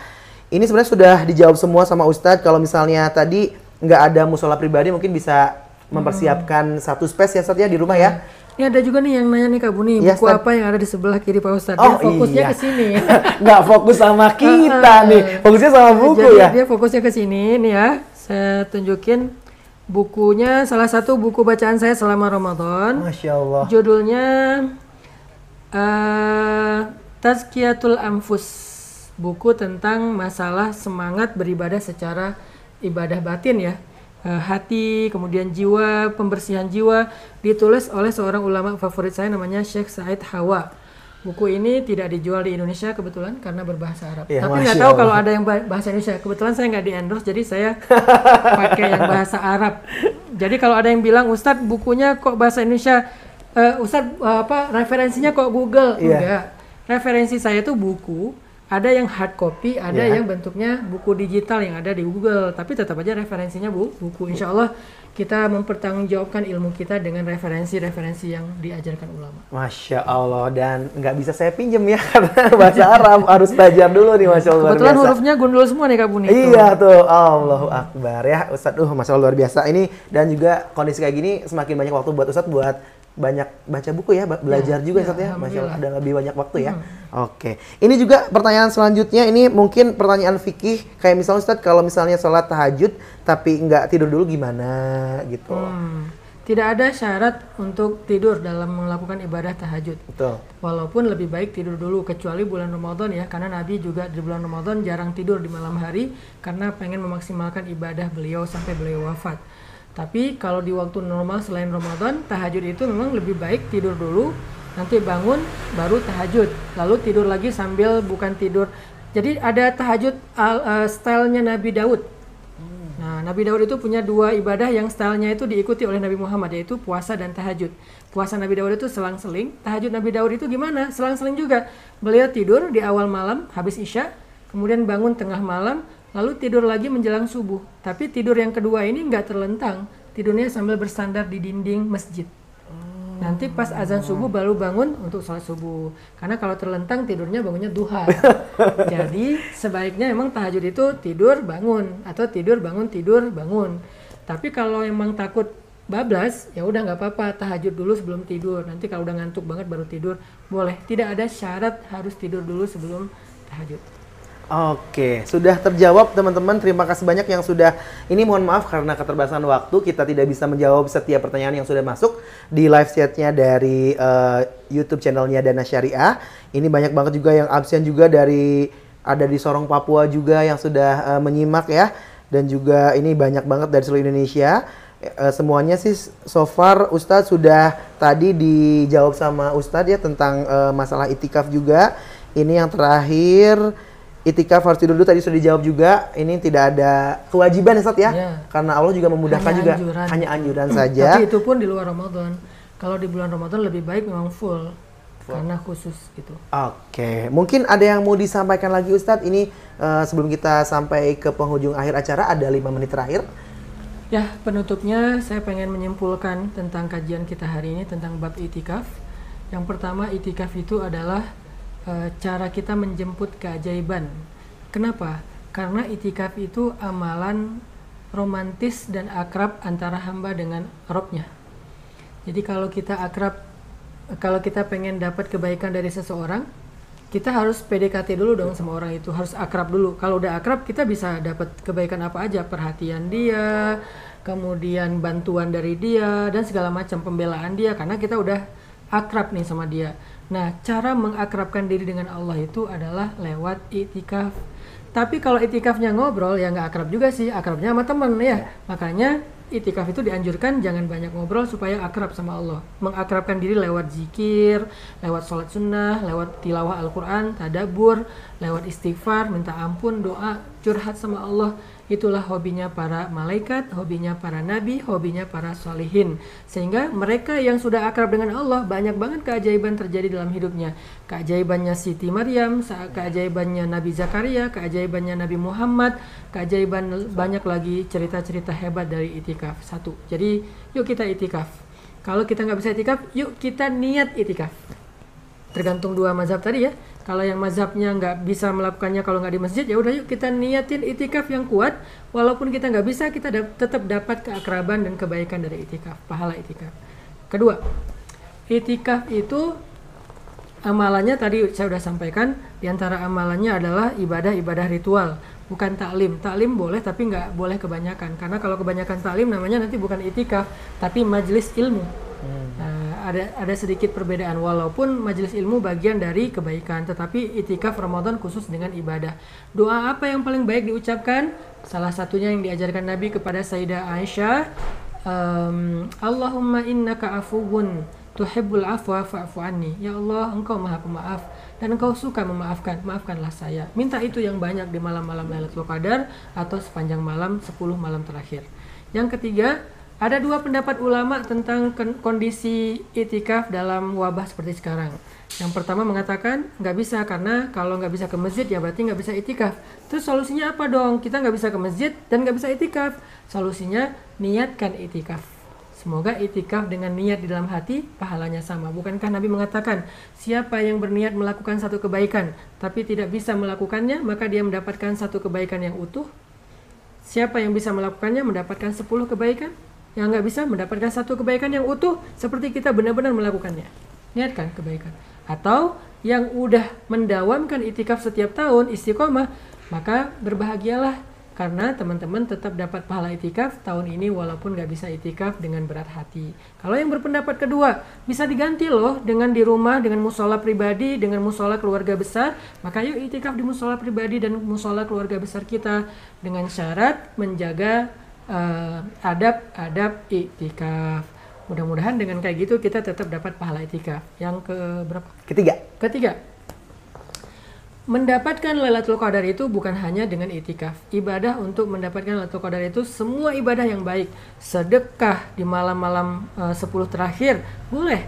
Ini sebenarnya sudah dijawab semua sama Ustadz. Kalau misalnya tadi nggak ada musola pribadi, mungkin bisa mempersiapkan hmm. satu space ya Ustadz ya di rumah ya. Ini ada juga nih yang nanya nih Kak Buni, ya, buku Ustaz. apa yang ada di sebelah kiri Pak Ustadz? Oh, dia fokusnya iya. ke sini. nggak fokus sama kita nih, fokusnya sama buku Jadi ya. Dia fokusnya ke sini nih ya. Saya tunjukin bukunya, salah satu buku bacaan saya selama Ramadan. Masya Allah. Judulnya uh, Tazkiyatul Anfus buku tentang masalah semangat beribadah secara ibadah batin ya. Eh, hati kemudian jiwa pembersihan jiwa ditulis oleh seorang ulama favorit saya namanya Sheikh Said Hawa. Buku ini tidak dijual di Indonesia kebetulan karena berbahasa Arab. Ya, tapi nggak tahu kalau ada yang bahasa Indonesia. Kebetulan saya nggak di endorse jadi saya pakai yang bahasa Arab. Jadi kalau ada yang bilang Ustadz bukunya kok bahasa Indonesia? Uh, Ustadz uh, apa referensinya kok Google? Yeah. enggak. Referensi saya itu buku ada yang hard copy, ada yeah. yang bentuknya buku digital yang ada di Google, tapi tetap aja referensinya bu, buku. Insya Allah kita mempertanggungjawabkan ilmu kita dengan referensi-referensi yang diajarkan ulama. Masya Allah dan nggak bisa saya pinjem ya karena bahasa Arab harus belajar dulu nih Masya Allah. Kebetulan hurufnya gundul semua nih Kak Buni. Iya tuh, Allahu Akbar ya Ustadz, uh, Masya Allah luar biasa ini dan juga kondisi kayak gini semakin banyak waktu buat Ustadz buat banyak baca buku ya, belajar ya, juga ya, ya. Masya Allah ada lebih banyak waktu ya. Hmm. Oke. Ini juga pertanyaan selanjutnya ini mungkin pertanyaan fikih kayak misalnya Ustaz kalau misalnya sholat tahajud tapi nggak tidur dulu gimana gitu. Hmm. Tidak ada syarat untuk tidur dalam melakukan ibadah tahajud. Betul. Walaupun lebih baik tidur dulu kecuali bulan Ramadan ya karena Nabi juga di bulan Ramadan jarang tidur di malam hari karena pengen memaksimalkan ibadah beliau sampai beliau wafat. Tapi kalau di waktu normal selain Ramadan, tahajud itu memang lebih baik tidur dulu, nanti bangun baru tahajud, lalu tidur lagi sambil bukan tidur. Jadi ada tahajud uh, stylenya Nabi Daud. Nah, Nabi Daud itu punya dua ibadah yang stylenya itu diikuti oleh Nabi Muhammad yaitu puasa dan tahajud. Puasa Nabi Daud itu selang-seling, tahajud Nabi Daud itu gimana? Selang-seling juga. Beliau tidur di awal malam habis Isya, kemudian bangun tengah malam, lalu tidur lagi menjelang subuh. Tapi tidur yang kedua ini nggak terlentang, tidurnya sambil bersandar di dinding masjid. Oh. Nanti pas azan subuh baru bangun untuk sholat subuh. Karena kalau terlentang tidurnya bangunnya duha. Jadi sebaiknya emang tahajud itu tidur bangun atau tidur bangun tidur bangun. Tapi kalau emang takut bablas ya udah nggak apa-apa tahajud dulu sebelum tidur nanti kalau udah ngantuk banget baru tidur boleh tidak ada syarat harus tidur dulu sebelum tahajud Oke, sudah terjawab teman-teman. Terima kasih banyak yang sudah. Ini mohon maaf karena keterbatasan waktu kita tidak bisa menjawab setiap pertanyaan yang sudah masuk di live chatnya dari uh, YouTube channelnya Dana Syariah. Ini banyak banget juga yang absen juga dari ada di Sorong Papua juga yang sudah uh, menyimak ya. Dan juga ini banyak banget dari seluruh Indonesia. Uh, semuanya sih so far Ustadz sudah tadi dijawab sama Ustadz ya tentang uh, masalah itikaf juga. Ini yang terakhir itikaf harus tidur dulu tadi sudah dijawab juga. Ini tidak ada kewajiban ya Sat ya. ya. Karena Allah juga memudahkan hanya juga anjuran. hanya anjuran saja. Tapi itu pun di luar Ramadan. Kalau di bulan Ramadan lebih baik memang full. full. Karena khusus gitu. Oke, mungkin ada yang mau disampaikan lagi Ustadz. Ini uh, sebelum kita sampai ke penghujung akhir acara ada lima menit terakhir. Ya, penutupnya saya pengen menyimpulkan tentang kajian kita hari ini tentang bab itikaf. Yang pertama, itikaf itu adalah e, cara kita menjemput keajaiban. Kenapa? Karena itikaf itu amalan romantis dan akrab antara hamba dengan robnya. Jadi kalau kita akrab, kalau kita pengen dapat kebaikan dari seseorang, kita harus PDKT dulu dong sama orang itu, harus akrab dulu. Kalau udah akrab, kita bisa dapat kebaikan apa aja, perhatian dia, kemudian bantuan dari dia, dan segala macam pembelaan dia, karena kita udah akrab nih sama dia. Nah, cara mengakrabkan diri dengan Allah itu adalah lewat itikaf. Tapi kalau itikafnya ngobrol ya nggak akrab juga sih, akrabnya sama temen ya. Makanya itikaf itu dianjurkan jangan banyak ngobrol supaya akrab sama Allah. Mengakrabkan diri lewat zikir, lewat sholat sunnah, lewat tilawah Al-Quran, tadabur, lewat istighfar, minta ampun, doa, curhat sama Allah Itulah hobinya para malaikat, hobinya para nabi, hobinya para solihin. Sehingga mereka yang sudah akrab dengan Allah banyak banget keajaiban terjadi dalam hidupnya. Keajaibannya Siti Maryam, keajaibannya Nabi Zakaria, keajaibannya Nabi Muhammad, keajaiban banyak lagi cerita-cerita hebat dari itikaf. Satu. Jadi yuk kita itikaf. Kalau kita nggak bisa itikaf, yuk kita niat itikaf. Tergantung dua mazhab tadi ya kalau yang mazhabnya nggak bisa melakukannya kalau nggak di masjid ya udah yuk kita niatin itikaf yang kuat. Walaupun kita nggak bisa kita da tetap dapat keakraban dan kebaikan dari itikaf pahala itikaf. Kedua itikaf itu amalannya tadi saya sudah sampaikan di antara amalannya adalah ibadah-ibadah ritual bukan taklim. Taklim boleh tapi nggak boleh kebanyakan. Karena kalau kebanyakan taklim namanya nanti bukan itikaf tapi majelis ilmu hmm. nah, ada ada sedikit perbedaan walaupun majelis ilmu bagian dari kebaikan tetapi itikaf Ramadan khusus dengan ibadah. Doa apa yang paling baik diucapkan? Salah satunya yang diajarkan Nabi kepada Sayyidah Aisyah, um, Allahumma innaka afuwun tuhibbul afwa fa'fu anni. Ya Allah, Engkau Maha Pemaaf dan Engkau suka memaafkan. Maafkanlah saya. Minta itu yang banyak di malam-malam Lailatul Qadar atau sepanjang malam 10 malam terakhir. Yang ketiga, ada dua pendapat ulama tentang kondisi itikaf dalam wabah seperti sekarang. Yang pertama mengatakan nggak bisa karena kalau nggak bisa ke masjid ya berarti nggak bisa itikaf. Terus solusinya apa dong? Kita nggak bisa ke masjid dan nggak bisa itikaf. Solusinya niatkan itikaf. Semoga itikaf dengan niat di dalam hati pahalanya sama. Bukankah Nabi mengatakan siapa yang berniat melakukan satu kebaikan tapi tidak bisa melakukannya maka dia mendapatkan satu kebaikan yang utuh. Siapa yang bisa melakukannya mendapatkan sepuluh kebaikan yang nggak bisa mendapatkan satu kebaikan yang utuh seperti kita benar-benar melakukannya. Niatkan kebaikan. Atau yang udah mendawamkan itikaf setiap tahun istiqomah, maka berbahagialah karena teman-teman tetap dapat pahala itikaf tahun ini walaupun nggak bisa itikaf dengan berat hati. Kalau yang berpendapat kedua bisa diganti loh dengan di rumah dengan musola pribadi dengan musola keluarga besar, maka yuk itikaf di musola pribadi dan musola keluarga besar kita dengan syarat menjaga uh, adab-adab itikaf. Mudah-mudahan dengan kayak gitu kita tetap dapat pahala itikaf. Yang ke berapa? Ketiga. Ketiga. Mendapatkan Lailatul Qadar itu bukan hanya dengan itikaf. Ibadah untuk mendapatkan Lailatul Qadar itu semua ibadah yang baik. Sedekah di malam-malam eh, uh, 10 terakhir boleh.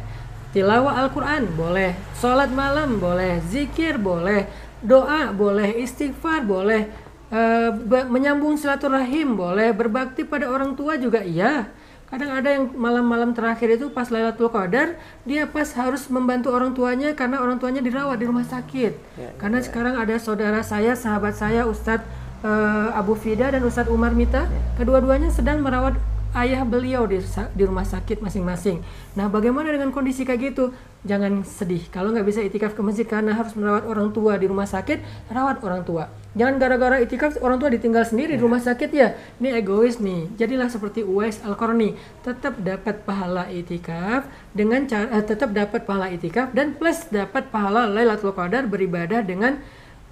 Tilawah Al-Qur'an boleh. Salat malam boleh. Zikir boleh. Doa boleh. Istighfar boleh Uh, menyambung silaturahim boleh, berbakti pada orang tua juga iya. Kadang ada yang malam-malam terakhir itu pas Lailatul Qadar, dia pas harus membantu orang tuanya karena orang tuanya dirawat di rumah sakit. Ya, ya karena ya. sekarang ada saudara saya, sahabat saya Ustadz uh, Abu Fida dan Ustadz Umar Mita, ya. kedua-duanya sedang merawat ayah beliau di, di rumah sakit masing-masing. Nah, bagaimana dengan kondisi kayak gitu? Jangan sedih. Kalau nggak bisa itikaf ke masjid karena harus merawat orang tua di rumah sakit, rawat orang tua. Jangan gara-gara itikaf orang tua ditinggal sendiri di rumah sakit ya. Ini egois nih. Jadilah seperti Uwais Al-Qarni, tetap dapat pahala itikaf dengan cara eh, tetap dapat pahala itikaf dan plus dapat pahala Lailatul Qadar beribadah dengan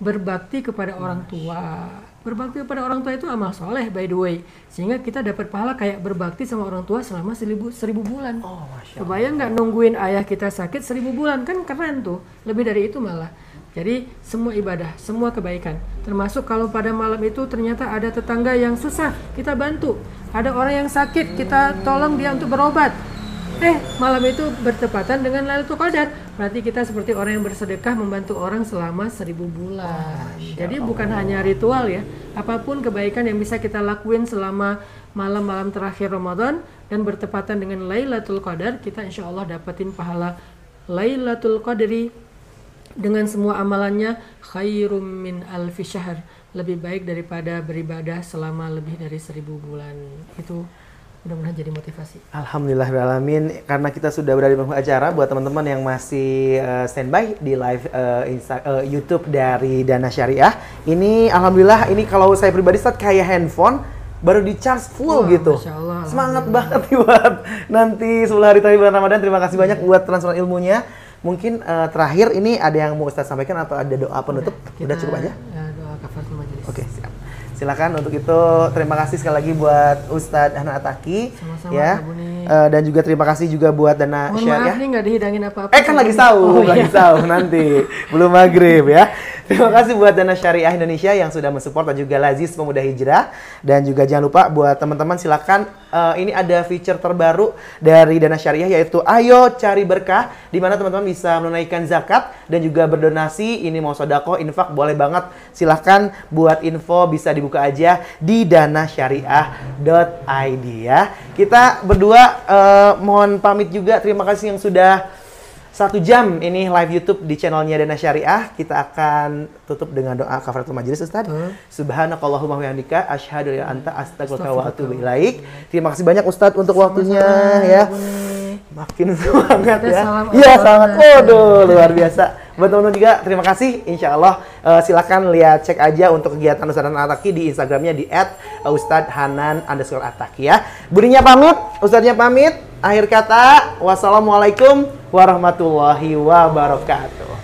berbakti kepada orang tua. Berbakti kepada orang tua itu amal soleh by the way. Sehingga kita dapat pahala kayak berbakti sama orang tua selama seribu, seribu bulan. Oh, Kebayang nggak nungguin ayah kita sakit seribu bulan? Kan keren tuh. Lebih dari itu malah. Jadi semua ibadah, semua kebaikan. Termasuk kalau pada malam itu ternyata ada tetangga yang susah, kita bantu. Ada orang yang sakit, kita tolong dia untuk berobat. Eh, malam itu bertepatan dengan Lailatul Qadar. Berarti kita seperti orang yang bersedekah membantu orang selama seribu bulan. Oh, Jadi bukan hanya ritual ya. Apa pun kebaikan yang bisa kita lakuin selama malam-malam terakhir Ramadan dan bertepatan dengan Lailatul Qadar, kita insya Allah dapetin pahala Lailatul Qadri dengan semua amalannya khairum min alfi syahr lebih baik daripada beribadah selama lebih dari seribu bulan itu mudah-mudahan jadi motivasi. Alhamdulillah alamin karena kita sudah berada di acara buat teman-teman yang masih uh, standby di live uh, Insta, uh, YouTube dari Dana Syariah. Ini alhamdulillah ini kalau saya pribadi saat kayak handphone baru di charge full Wah, gitu. Allah, Semangat banget buat nanti 10 hari terakhir bulan Ramadan. Terima kasih banyak buat transfer ilmunya. Mungkin uh, terakhir ini ada yang mau Ustaz sampaikan atau ada doa penutup? Kita, Udah cukup aja? Ya, doa kafaratul majelis. Oke, siap. Silakan untuk itu terima kasih sekali lagi buat Ustadz Hana Ataki Sama-sama, ya. Eh, dan juga terima kasih juga buat Dana Mohon Syariah. maaf nih nggak dihidangin apa-apa. Eh kan lagi sahur, Oh, lagi iya. sahur nanti. Belum maghrib ya. Terima kasih buat Dana Syariah Indonesia yang sudah mensupport dan juga Lazis Pemuda Hijrah. Dan juga jangan lupa buat teman-teman silakan eh, ini ada feature terbaru dari Dana Syariah yaitu Ayo Cari Berkah di mana teman-teman bisa menunaikan zakat dan juga berdonasi. Ini mau sodako, infak boleh banget. Silahkan buat info bisa dibuka aja di danasyariah.id ya. Kita berdua eh, mohon pamit juga. Terima kasih yang sudah satu jam ini live YouTube di channelnya Dana Syariah. Kita akan tutup dengan doa kafaratul majelis Ustaz. Betul. Subhanakallahumma wa bihamdika asyhadu an la anta astaghfiruka wa atubu ilaik. Terima kasih banyak Ustaz untuk waktunya Sama-sama, ya. Makin semangat Kita ya. Iya, sangat. Waduh, luar biasa. Buat teman-teman juga terima kasih. Insya Allah eh, silakan lihat cek aja untuk kegiatan Ustadz Hanan Ataki di Instagramnya di @ustadhanan underscore Ataki ya. Buninya pamit, Ustadznya pamit. Akhir kata, wassalamualaikum warahmatullahi wabarakatuh.